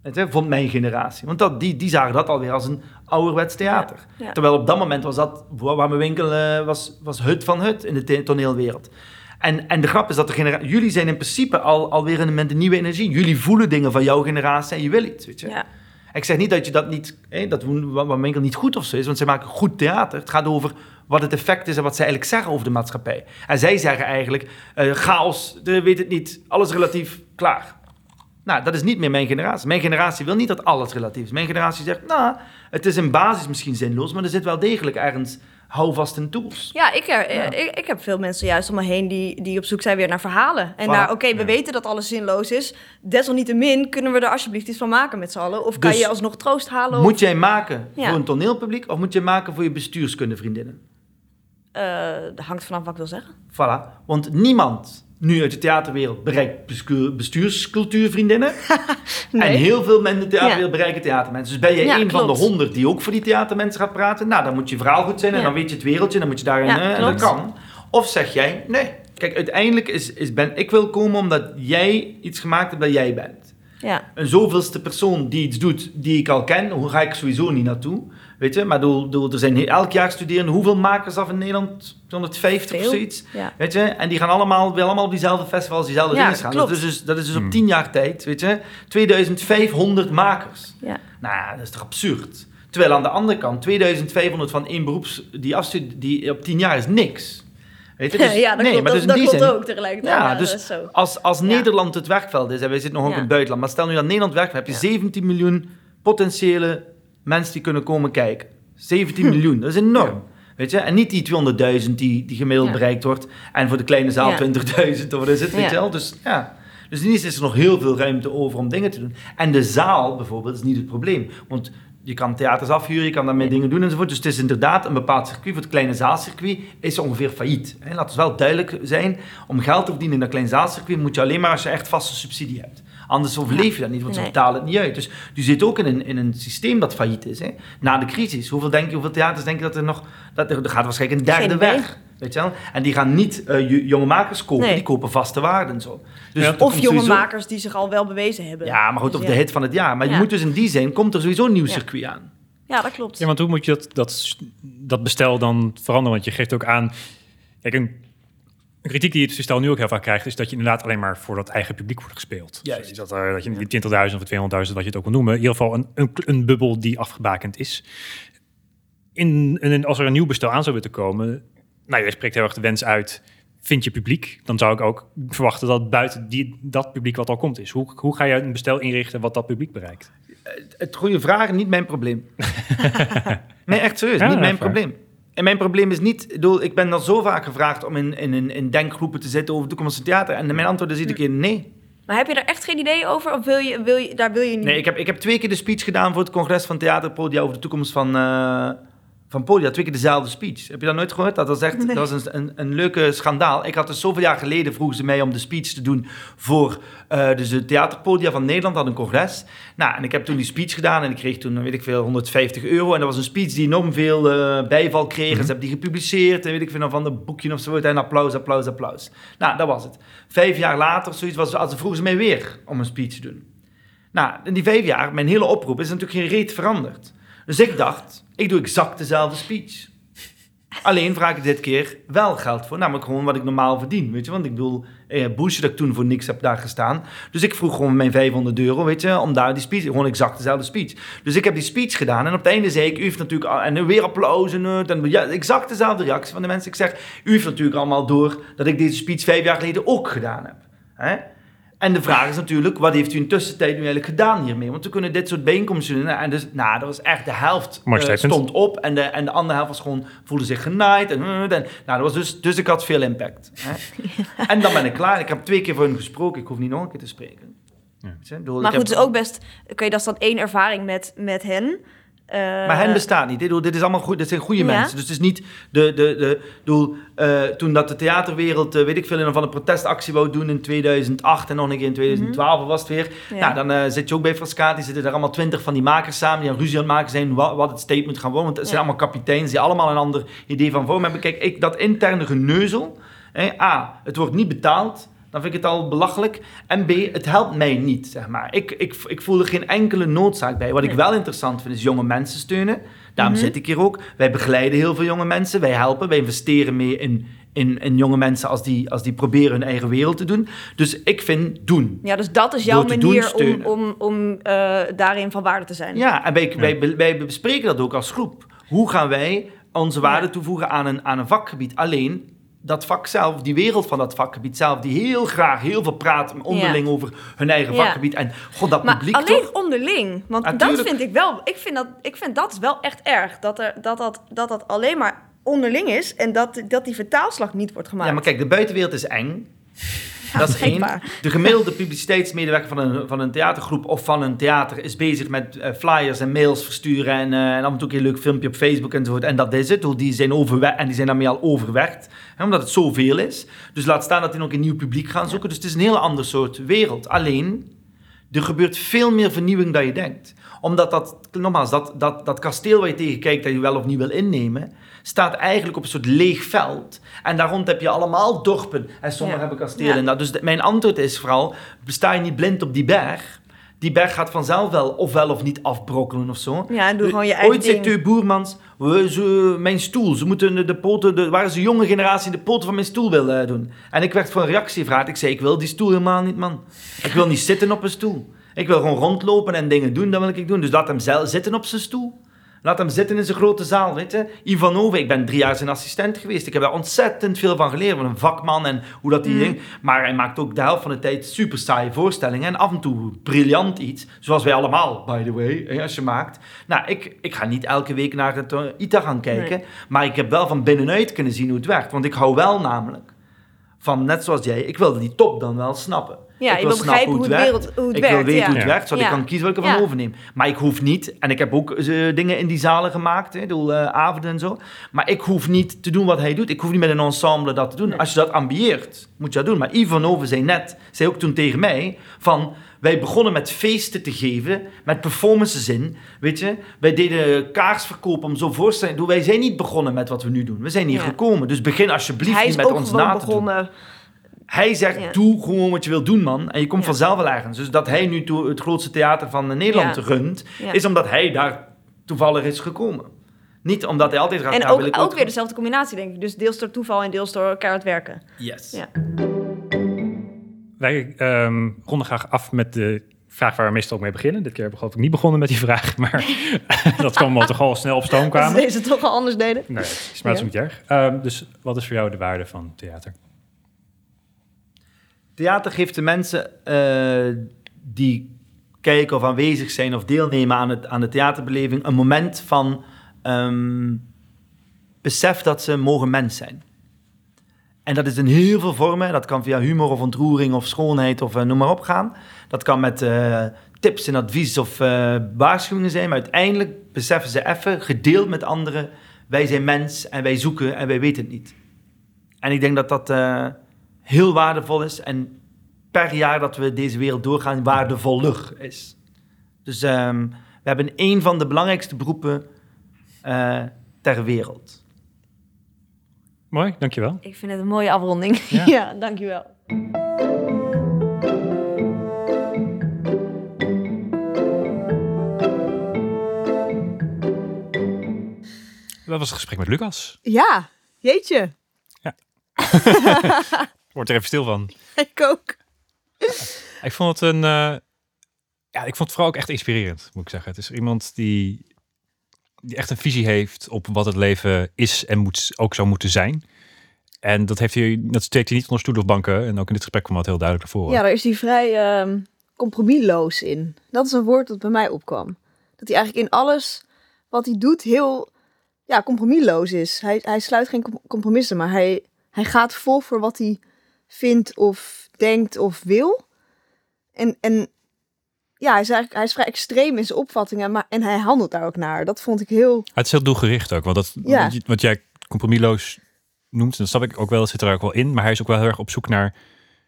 Weet je, vond mijn generatie. Want dat, die, die zagen dat alweer als een ouderwets theater. Ja, ja. Terwijl op dat moment was dat, waar mijn winkel eh, was, was hut van hut in de toneelwereld. En, en de grap is dat de jullie zijn in principe al, alweer in, met een nieuwe energie. Jullie voelen dingen van jouw generatie en je wil iets, weet je. Ja. Ik zeg niet dat je dat niet, hè, dat wat mijn winkel niet goed of zo is, want zij maken goed theater. Het gaat over wat het effect is en wat zij eigenlijk zeggen over de maatschappij. En zij zeggen eigenlijk, eh, chaos, de, weet het niet, alles relatief, klaar. Nou, dat is niet meer mijn generatie. Mijn generatie wil niet dat alles relatief is. Mijn generatie zegt, nou, het is in basis misschien zinloos, maar er zit wel degelijk ergens houvast in tools. Ja, ik, er, Ja. Ik, ik heb veel mensen juist om me heen die, die op zoek zijn weer naar verhalen. En Voilà. naar, oké, we Ja. weten dat alles zinloos is. Desalniettemin kunnen we er alsjeblieft iets van maken met z'n allen. Of kan Dus je alsnog troost halen? Moet jij maken Ja. voor een toneelpubliek of moet je maken voor je bestuurskundevriendinnen? Eh, dat hangt vanaf wat ik wil zeggen. Voilà. Want niemand nu uit de theaterwereld bereikt bestuurscultuurvriendinnen. Nee. En heel veel mensen in de theaterwereld Ja. bereiken theatermensen. Dus ben je Ja, een van de honderd die ook voor die theatermensen gaat praten? Nou, dan moet je verhaal goed zijn en Ja. dan weet je het wereldje. Dan moet je daarin... Eh, en dat kan. Of zeg jij, nee. Kijk, uiteindelijk is, is ben, ik wil komen omdat jij iets gemaakt hebt dat jij bent. Ja, Een zoveelste persoon die iets doet die ik al ken, hoe ga ik sowieso niet naartoe? Weet je, maar doel, doel, er zijn elk jaar studeren hoeveel makers af in Nederland? 150 of zoiets. Ja. Weet je, en die gaan allemaal, willen allemaal op diezelfde festivals, diezelfde Ja, dingen gaan. Dat is dus, dat is dus Hmm. op 10 jaar tijd, weet je, 2500 makers. Ja. Nou, ja, dat is toch absurd? Terwijl aan de andere kant, 2500 van één beroeps die afstudeert, die op 10 jaar is niks. Weet je, dus- ja, dat nee, klopt, maar dat, dus dat die klopt zin- ook tegelijkertijd. Ja, Ja, dus dat is zo. Als, als Ja. Nederland het werkveld is, en wij zitten nog ook Ja. in het buitenland, maar stel nu dat Nederland werkveld heb je Ja. 17 miljoen potentiële mensen die kunnen komen kijken. 17 miljoen, dat is enorm. Weet je? En niet die 200.000 die, die gemiddeld Ja. bereikt wordt. En voor de kleine zaal Ja. 20.000 of wat is het, weet je wel? Dus ja. Dus in is er nog heel veel ruimte over om dingen te doen. En de zaal bijvoorbeeld is niet het probleem. Want je kan theaters afhuren, je kan daarmee dingen doen enzovoort. Dus het is inderdaad een bepaald circuit. Voor het kleine zaalcircuit is ongeveer failliet. Laten we wel duidelijk zijn. Om geld te verdienen in dat kleine zaalcircuit moet je alleen maar als je echt vaste subsidie hebt. Anders overleef je dat niet, want ze Nee. betalen het niet uit. Dus je zit ook in een, in een systeem dat failliet is. Hè? Na de crisis. Hoeveel, denk je, hoeveel theaters denken dat er nog... Dat er, er gaat waarschijnlijk een derde weg. Weet je wel? En die gaan niet eh, jo- jonge makers kopen, Nee. die kopen vaste waarden en zo. Dus Ja, Of jonge sowieso- makers die zich al wel bewezen hebben. Ja, maar goed, Dus of ja. de hit van het jaar. Maar je moet dus in die zin, komt er sowieso een nieuw Ja. circuit aan. Ja, dat klopt. Ja, want hoe moet je dat, dat, dat bestel dan veranderen? Want je geeft ook aan... Kijk, een, een kritiek die het bestel nu ook heel vaak krijgt... is dat je inderdaad alleen maar voor dat eigen publiek wordt gespeeld. Juist. Dus dat, eh, dat je die 20.000 of 200.000, wat je het ook wil noemen... in ieder geval een, een, een bubbel die afgebakend is. In, in, als er een nieuw bestel aan zou moeten komen... Nou, jij spreekt heel erg de wens uit... Vind je publiek, dan zou ik ook verwachten dat buiten die, dat publiek wat al komt is. Hoe, hoe ga je een bestel inrichten wat dat publiek bereikt? Het goede vraag, niet mijn probleem. nee, echt serieus, Ja, niet mijn probleem. En mijn probleem is niet, ik bedoel, ik ben al zo vaak gevraagd om in, in, in, in denkgroepen te zitten over toekomstige theater. En mijn antwoord is iedere keer nee. Maar heb je daar echt geen idee over? Of wil je, wil je, daar wil je niet... Nee, ik heb, ik heb twee keer de speech gedaan voor het congres van Theater Podia over de toekomst van, eh, van Podia. Twee keer dezelfde speech. Heb je dat nooit gehoord? Dat was echt Nee. dat was een, een, een leuke schandaal. Ik had dus zoveel jaar geleden, vroegen ze mij om de speech te doen voor eh dus de Theaterpodia van Nederland, had een congres. Nou, en ik heb toen die speech gedaan en ik kreeg toen, weet ik veel, 150 euro. En dat was een speech die enorm veel eh, bijval kreeg. En ze hebben die gepubliceerd en weet ik veel, van een boekje of zo. En applaus, applaus, applaus. Nou, dat was het. Vijf jaar later, zoiets was, als vroegen ze mij weer om een speech te doen. Nou, in die vijf jaar, mijn hele oproep is natuurlijk geen reet veranderd. Dus ik dacht, ik doe exact dezelfde speech. Alleen vraag ik dit keer wel geld voor. Namelijk gewoon wat ik normaal verdien, weet je. Want ik bedoel, eh, dat ik toen voor niks heb daar gestaan. Dus ik vroeg gewoon mijn 500 euro, weet je, om daar die speech, gewoon exact dezelfde speech. Dus ik heb die speech gedaan en op het einde zei ik, u heeft natuurlijk, en weer applaus en, en ja, exact dezelfde reactie van de mensen. Ik zeg, u heeft natuurlijk allemaal door dat ik deze speech vijf jaar geleden ook gedaan heb. Hè? En de vraag is natuurlijk, wat heeft u in tussentijd nu eigenlijk gedaan hiermee? Want we kunnen dit soort bijeenkomsten doen. En dus, nou, dat was echt de helft statement. stond op en de, en de andere helft was gewoon, voelde zich genaaid. En, en, nou, dat was dus, dus ik had veel impact. Hè? En dan ben ik klaar. Ik heb twee keer voor hen gesproken. Ik hoef niet nog een keer te spreken. Ja. Maar goed, heb- is ook best... Oké, dat is dan één ervaring met, met hen. Eh, Maar hen bestaat niet. Dit is allemaal goed. Dit zijn goede Ja. mensen. Dus het is niet de. de, de ik bedoel, eh, toen dat de theaterwereld, eh, weet ik veel, in een van een protestactie wou doen in 2008 en nog een keer in 2012 was het weer. Ja. Nou, dan zit je ook bij Frascati. Zitten er allemaal twintig van die makers samen die aan ruzie aan het maken zijn wat, wat het statement gaan worden. Want het zijn allemaal kapiteins die allemaal een ander idee van vorm hebben. Kijk, ik, dat interne geneuzel. A, het wordt niet betaald. Dan vind ik het al belachelijk. En B, het helpt mij niet, zeg maar. Ik, ik, ik voel er geen enkele noodzaak bij. Wat ik wel interessant vind, is jonge mensen steunen. Daarom Mhm. zit ik hier ook. Wij begeleiden heel veel jonge mensen. Wij helpen. Wij investeren mee in, in, in jonge mensen als die, als die proberen hun eigen wereld te doen. Dus ik vind doen. Ja, dus dat is jouw doen, manier om, om, om eh, daarin van waarde te zijn. Ja, en wij, wij, wij bespreken dat ook als groep. Hoe gaan wij onze waarde Ja. toevoegen aan een, aan een vakgebied? Alleen dat vak zelf, die wereld van dat vakgebied zelf, die heel graag heel veel praat onderling over hun eigen Ja. vakgebied. En god, dat Maar publiek alleen toch? onderling. Want Natuurlijk. dat vind ik wel. Ik vind dat, ik vind dat is wel echt erg. Dat, er, dat, dat, dat dat alleen maar onderling is. En dat, dat die vertaalslag niet wordt gemaakt. Ja, maar kijk, de buitenwereld is eng. Dat is één. De gemiddelde publiciteitsmedewerker van een, van een theatergroep of van een theater is bezig met eh, flyers en mails versturen en, eh, en af en toe een leuk filmpje op Facebook enzovoort. En dat is het. Die zijn overwerkt en die zijn daarmee al overwerkt, hè, omdat het zoveel is. Dus laat staan dat die nog een nieuw publiek gaan zoeken. Dus het is een heel ander soort wereld. Alleen, er gebeurt veel meer vernieuwing dan je denkt. Omdat dat, nogmaals, dat, dat, dat kasteel waar je tegen kijkt dat je wel of niet wil innemen, staat eigenlijk op een soort leeg veld. En daar rond heb je allemaal dorpen. En sommigen Ja. hebben kastelen. Ja. Nou, dus mijn antwoord is vooral, sta je niet blind op die berg, Die berg gaat vanzelf wel of wel of niet afbrokkelen of zo. Ja, en doe gewoon je eigen Ooit zei ding. Teu Boermans, we, ze, mijn stoel, ze moeten de, poten, de, waar is de jonge generatie de poten van mijn stoel wil eh, doen. En ik werd voor een reactie gevraagd. Ik zei, ik wil die stoel helemaal niet, man. Ik wil niet zitten op een stoel. Ik wil gewoon rondlopen en dingen doen, dat wil ik doen. Dus laat hem zelf zitten op zijn stoel. Laat hem zitten in zijn grote zaal, weet je. Ik ben drie jaar zijn assistent geweest. Ik heb daar ontzettend veel van geleerd. Van een vakman en hoe dat die Mm. ding... Maar hij maakt ook de helft van de tijd super saaie voorstellingen. En af en toe briljant iets. Zoals wij allemaal, by the way, als je maakt. Nou, ik, ik ga niet elke week naar het eh, ITA gaan kijken. Maar ik heb wel van binnenuit kunnen zien hoe het werkt. Want ik hou wel namelijk van, net zoals jij, ik wilde die top dan wel snappen. Ja, ik je wil begrijpen hoe het, werkt. wereld, hoe het ik werkt. wil weten ja. hoe het werkt, zodat ik kan kiezen wat ik ervan Ja. overneem. Maar ik hoef niet, en ik heb ook eh, dingen in die zalen gemaakt, hè, ik bedoel, eh, avonden en zo. Maar ik hoef niet te doen wat hij doet. Ik hoef niet met een ensemble dat te doen. Nee. Als je dat ambieert, moet je dat doen. Maar Ivan Over zei net, zei ook toen tegen mij, van... Wij begonnen met feesten te geven, met performances in. Weet je, wij deden kaarsverkoop om zo voorstellingen te doen. Wij zijn niet begonnen met wat we nu doen. We zijn hier Ja. gekomen. Dus begin alsjeblieft niet met ons na te doen. begonnen. Hij zegt, Ja. doe gewoon wat je wil doen, man. En je komt Ja. vanzelf wel ergens. Dus dat hij nu toe het grootste theater van Nederland Ja. runt... Ja. is omdat hij daar toevallig is gekomen. Niet omdat hij altijd gaat... En nou, ook, ook weer dezelfde combinatie, denk ik. Dus deels door toeval en deels door elkaar het werken. Yes. Ja. Wij ehm, ronden graag af met de vraag waar we meestal ook mee beginnen. Dit keer hebben we geloof ik niet begonnen met die vraag, maar dat kwam omdat we gewoon snel op stoom kwamen. deze toch al anders deden. Nee, is maar dat is niet erg. Ehm, dus wat is voor jou de waarde van theater? Theater geeft de mensen eh, die kijken of aanwezig zijn... of deelnemen aan, het, aan de theaterbeleving... een moment van ehm, besef dat ze mogen mens zijn. En dat is in heel veel vormen. Dat kan via humor of ontroering of schoonheid of eh, noem maar op gaan. Dat kan met eh, tips en advies of waarschuwingen zijn. Maar uiteindelijk beseffen ze even, gedeeld met anderen... wij zijn mens en wij zoeken en wij weten het niet. En ik denk dat dat heel waardevol is. En per jaar dat we deze wereld doorgaan, waardevoller is. Dus ehm, we hebben een van de belangrijkste beroepen eh, ter wereld. Mooi, dankjewel. Ik vind het een mooie afronding. Ja. Ja, dankjewel. Dat was het gesprek met Lucas. Ja, jeetje. Word er even stil van. Ik ook. Ik vond het een. eh, ja, ik vond het vooral ook echt inspirerend, moet ik zeggen. Het is iemand die, die echt een visie heeft op wat het leven is en moet, ook zou moeten zijn. En dat, heeft hij, dat steekt hij niet onder stoel of banken. En ook in dit gesprek kwam dat heel duidelijk naar voren. Ja, daar is hij vrij ehm, compromisloos in. Dat is een woord dat bij mij opkwam. Dat hij eigenlijk in alles wat hij doet heel ja, compromisloos is. Hij, hij sluit geen com- compromissen, maar hij, hij gaat vol voor wat hij vindt of denkt of wil. En, en ja, hij is, eigenlijk, hij is vrij extreem in zijn opvattingen maar, en hij handelt daar ook naar. Dat vond ik heel... Het is heel doelgericht ook. Want dat, Ja. wat, wat jij compromisloos noemt, en dat snap ik ook wel, dat zit er ook wel in. Maar hij is ook wel heel erg op zoek naar.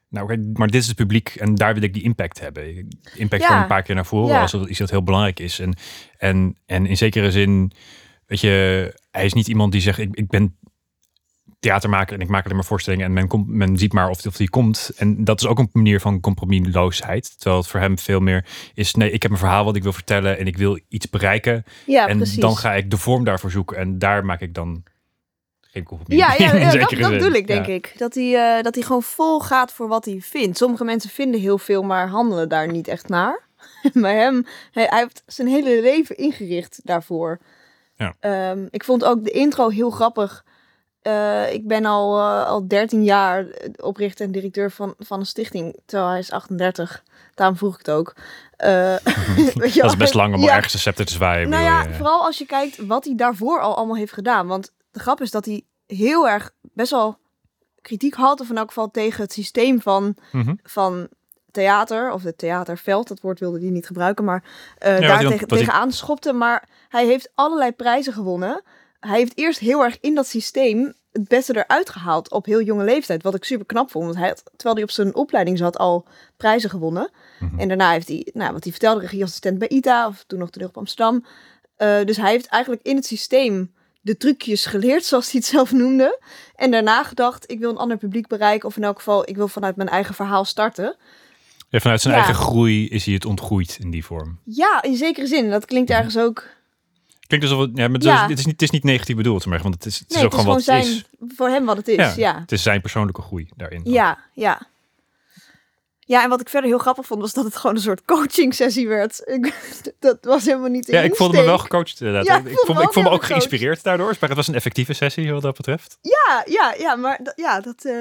Nou, maar dit is het publiek en daar wil ik die impact hebben. Impact Ja. kwam een paar keer naar voren Ja. als iets dat heel belangrijk is. En, en, en in zekere zin, weet je, hij is niet iemand die zegt: ik, ik ben theatermaker en ik maak alleen maar voorstellingen en men, komt, men ziet maar of, of die komt. En dat is ook een manier van compromisloosheid. Terwijl het voor hem veel meer is: nee, ik heb een verhaal wat ik wil vertellen en ik wil iets bereiken. Ja, en precies. dan ga ik de vorm daarvoor zoeken en daar maak ik dan geen compromis. Ja, ja, dat, dat bedoel ik, denk Ja. ik. Dat hij, eh, dat hij gewoon vol gaat voor wat hij vindt. Sommige mensen vinden heel veel, maar handelen daar niet echt naar. maar hem, hij, hij heeft zijn hele leven ingericht daarvoor. Ja. Ehm, ik vond ook de intro heel grappig. Eh, ik ben al, eh, al 13 jaar oprichter en directeur van, van een stichting, terwijl hij is 38. Daarom vroeg ik het ook. Eh, Dat is best lang om ja. ergens een scepter te zwaaien. Nou ja, je. vooral als je kijkt wat hij daarvoor al allemaal heeft gedaan. Want de grap is dat hij heel erg best wel kritiek had, of in elk geval tegen het systeem van, Mhm. van theater, of het theaterveld, dat woord wilde hij niet gebruiken, maar eh daar tegen, tegenaan schopte. Maar hij heeft allerlei prijzen gewonnen. Hij heeft eerst heel erg in dat systeem het beste eruit gehaald op heel jonge leeftijd. Wat ik super knap vond. Want hij had, terwijl hij op zijn opleiding zat, al prijzen gewonnen. Mhm. En daarna heeft hij, nou, wat hij vertelde, regieassistent bij ITA, of toen nog toneel op Amsterdam. Eh, dus hij heeft eigenlijk in het systeem de trucjes geleerd, zoals hij het zelf noemde. En daarna gedacht, ik wil een ander publiek bereiken. Of in elk geval, ik wil vanuit mijn eigen verhaal starten. Ja, vanuit zijn Ja. eigen groei is hij het ontgroeid in die vorm. Ja, in zekere zin. Dat klinkt ergens ook... Klinkt alsof het, ja, maar Ja. is, het, is niet, het is niet negatief bedoeld, maar, want het is, het is ook het is gewoon gewoon wat zijn, het is. voor hem wat het is. Ja, Ja, Het is zijn persoonlijke groei daarin. ja, ja. Ja, en wat ik verder heel grappig vond, was dat het gewoon een soort coaching sessie werd. Ik, dat was helemaal niet Ja, ik voelde me wel gecoacht inderdaad. Ja, ik, voelde me- me ik voelde me ook geïnspireerd daardoor, maar het was een effectieve sessie wat dat betreft. Ja, ja, ja, maar ja, dat, eh,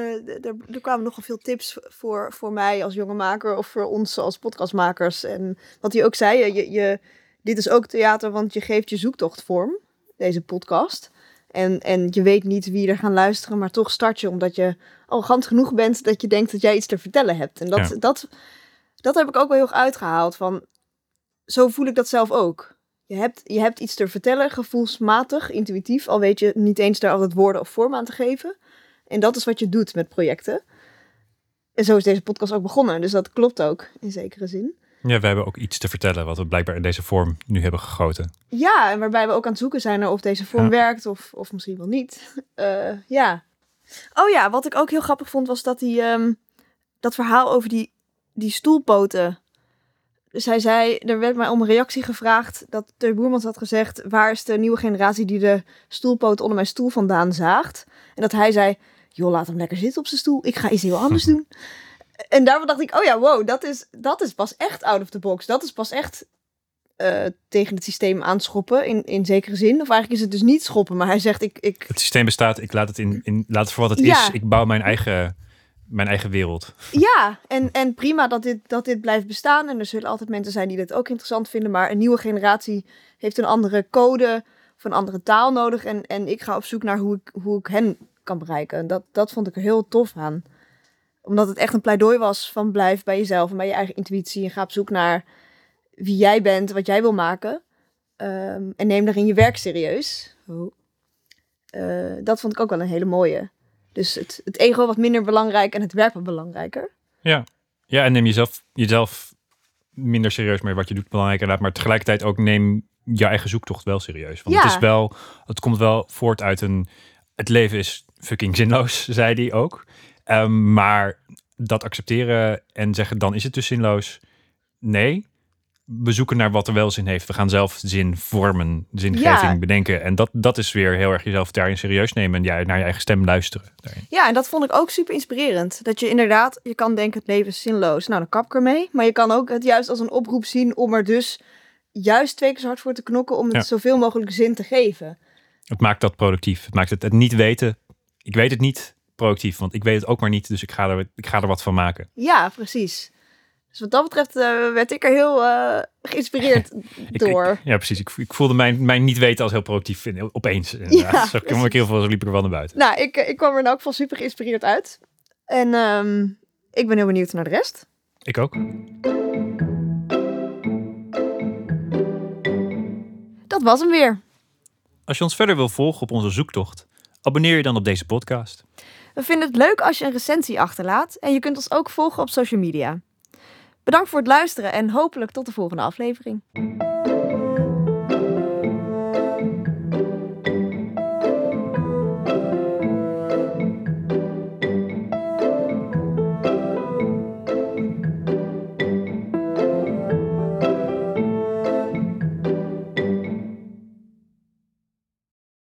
er, er kwamen nogal veel tips voor, voor mij als jonge maker of voor ons als podcastmakers. En wat hij ook zei, je, je, dit is ook theater, want je geeft je zoektocht vorm, deze podcast. En, en je weet niet wie er gaan luisteren, maar toch start je omdat je arrogant genoeg bent dat je denkt dat jij iets te vertellen hebt. En dat, Ja. dat, dat heb ik ook wel heel erg uitgehaald. Van, zo voel ik dat zelf ook. Je hebt, je hebt iets te vertellen, gevoelsmatig, intuïtief, al weet je niet eens daar altijd woorden of vorm aan te geven. En dat is wat je doet met projecten. En zo is deze podcast ook begonnen, dus dat klopt ook in zekere zin. Ja, we hebben ook iets te vertellen wat we blijkbaar in deze vorm nu hebben gegoten. Ja, en waarbij we ook aan het zoeken zijn naar of deze vorm Ja. werkt of, of misschien wel niet. Eh, ja. Oh ja, wat ik ook heel grappig vond was dat die, ehm, dat verhaal over die, die stoelpoten. Dus hij zei, er werd mij om een reactie gevraagd dat de Boermans had gezegd, waar is de nieuwe generatie die de stoelpoot onder mijn stoel vandaan zaagt? En dat hij zei, joh, laat hem lekker zitten op zijn stoel, ik ga iets heel anders doen. En daarvan dacht ik, oh ja, wow, dat is, dat is pas echt out of the box. Dat is pas echt eh, tegen het systeem aanschoppen in, in zekere zin. Of eigenlijk is het dus niet schoppen, maar hij zegt ik... ik Het systeem bestaat, ik laat het, in, in, laat het voor wat het Ja. is. Ik bouw mijn eigen, mijn eigen wereld. ja, en, en prima dat dit, dat dit blijft bestaan. En er zullen altijd mensen zijn die dit ook interessant vinden. Maar een nieuwe generatie heeft een andere code of een andere taal nodig. En, en ik ga op zoek naar hoe ik, hoe ik hen kan bereiken. En dat, dat vond ik er heel tof aan. Omdat het echt een pleidooi was van blijf bij jezelf en bij je eigen intuïtie. En ga op zoek naar wie jij bent, wat jij wil maken. Ehm, en neem daarin je werk serieus. Oh. Eh, dat vond ik ook wel een hele mooie. Dus het, het ego wat minder belangrijk en het werk wat belangrijker. Ja, ja en neem jezelf, jezelf minder serieus met wat je doet belangrijker laat, maar tegelijkertijd ook neem je eigen zoektocht wel serieus. Want Ja. het is wel, het komt wel voort uit een, het leven is fucking zinloos, zei hij ook. Ehm, maar dat accepteren en zeggen dan is het dus zinloos. Nee, we zoeken naar wat er wel zin heeft. We gaan zelf zin vormen, zingeving Ja. bedenken. En dat, dat is weer heel erg jezelf daarin serieus nemen en ja, naar je eigen stem luisteren. Daarin. Ja, en dat vond ik ook super inspirerend. Dat je inderdaad, je kan denken het leven is zinloos. Nou, dan kap ik ermee. Maar je kan ook het juist als een oproep zien om er dus juist twee keer zo hard voor te knokken om het Ja. zoveel mogelijk zin te geven. Het maakt dat productief. Het maakt het, het niet weten. Ik weet het niet productief, want ik weet het ook maar niet. Dus ik ga er, ik ga er wat van maken. Ja, precies. Dus wat dat betreft eh, werd ik er heel eh, geïnspireerd Ik- door. ik- ja, precies. Ik, ik voelde mijn, mijn niet weten als heel productief vinden. Opeens. Inderdaad. Ja, Zo kwam ik heel veel, zo liep ik er wel naar buiten. Nou, ik, eh, ik kwam er in elk geval super geïnspireerd uit. En ehm, ik ben heel benieuwd naar de rest. Ik ook. Dat was hem weer. Als je ons verder wil volgen op onze zoektocht, abonneer je dan op deze podcast. We vinden het leuk als je een recensie achterlaat. En je kunt ons ook volgen op social media. Bedankt voor het luisteren en hopelijk tot de volgende aflevering.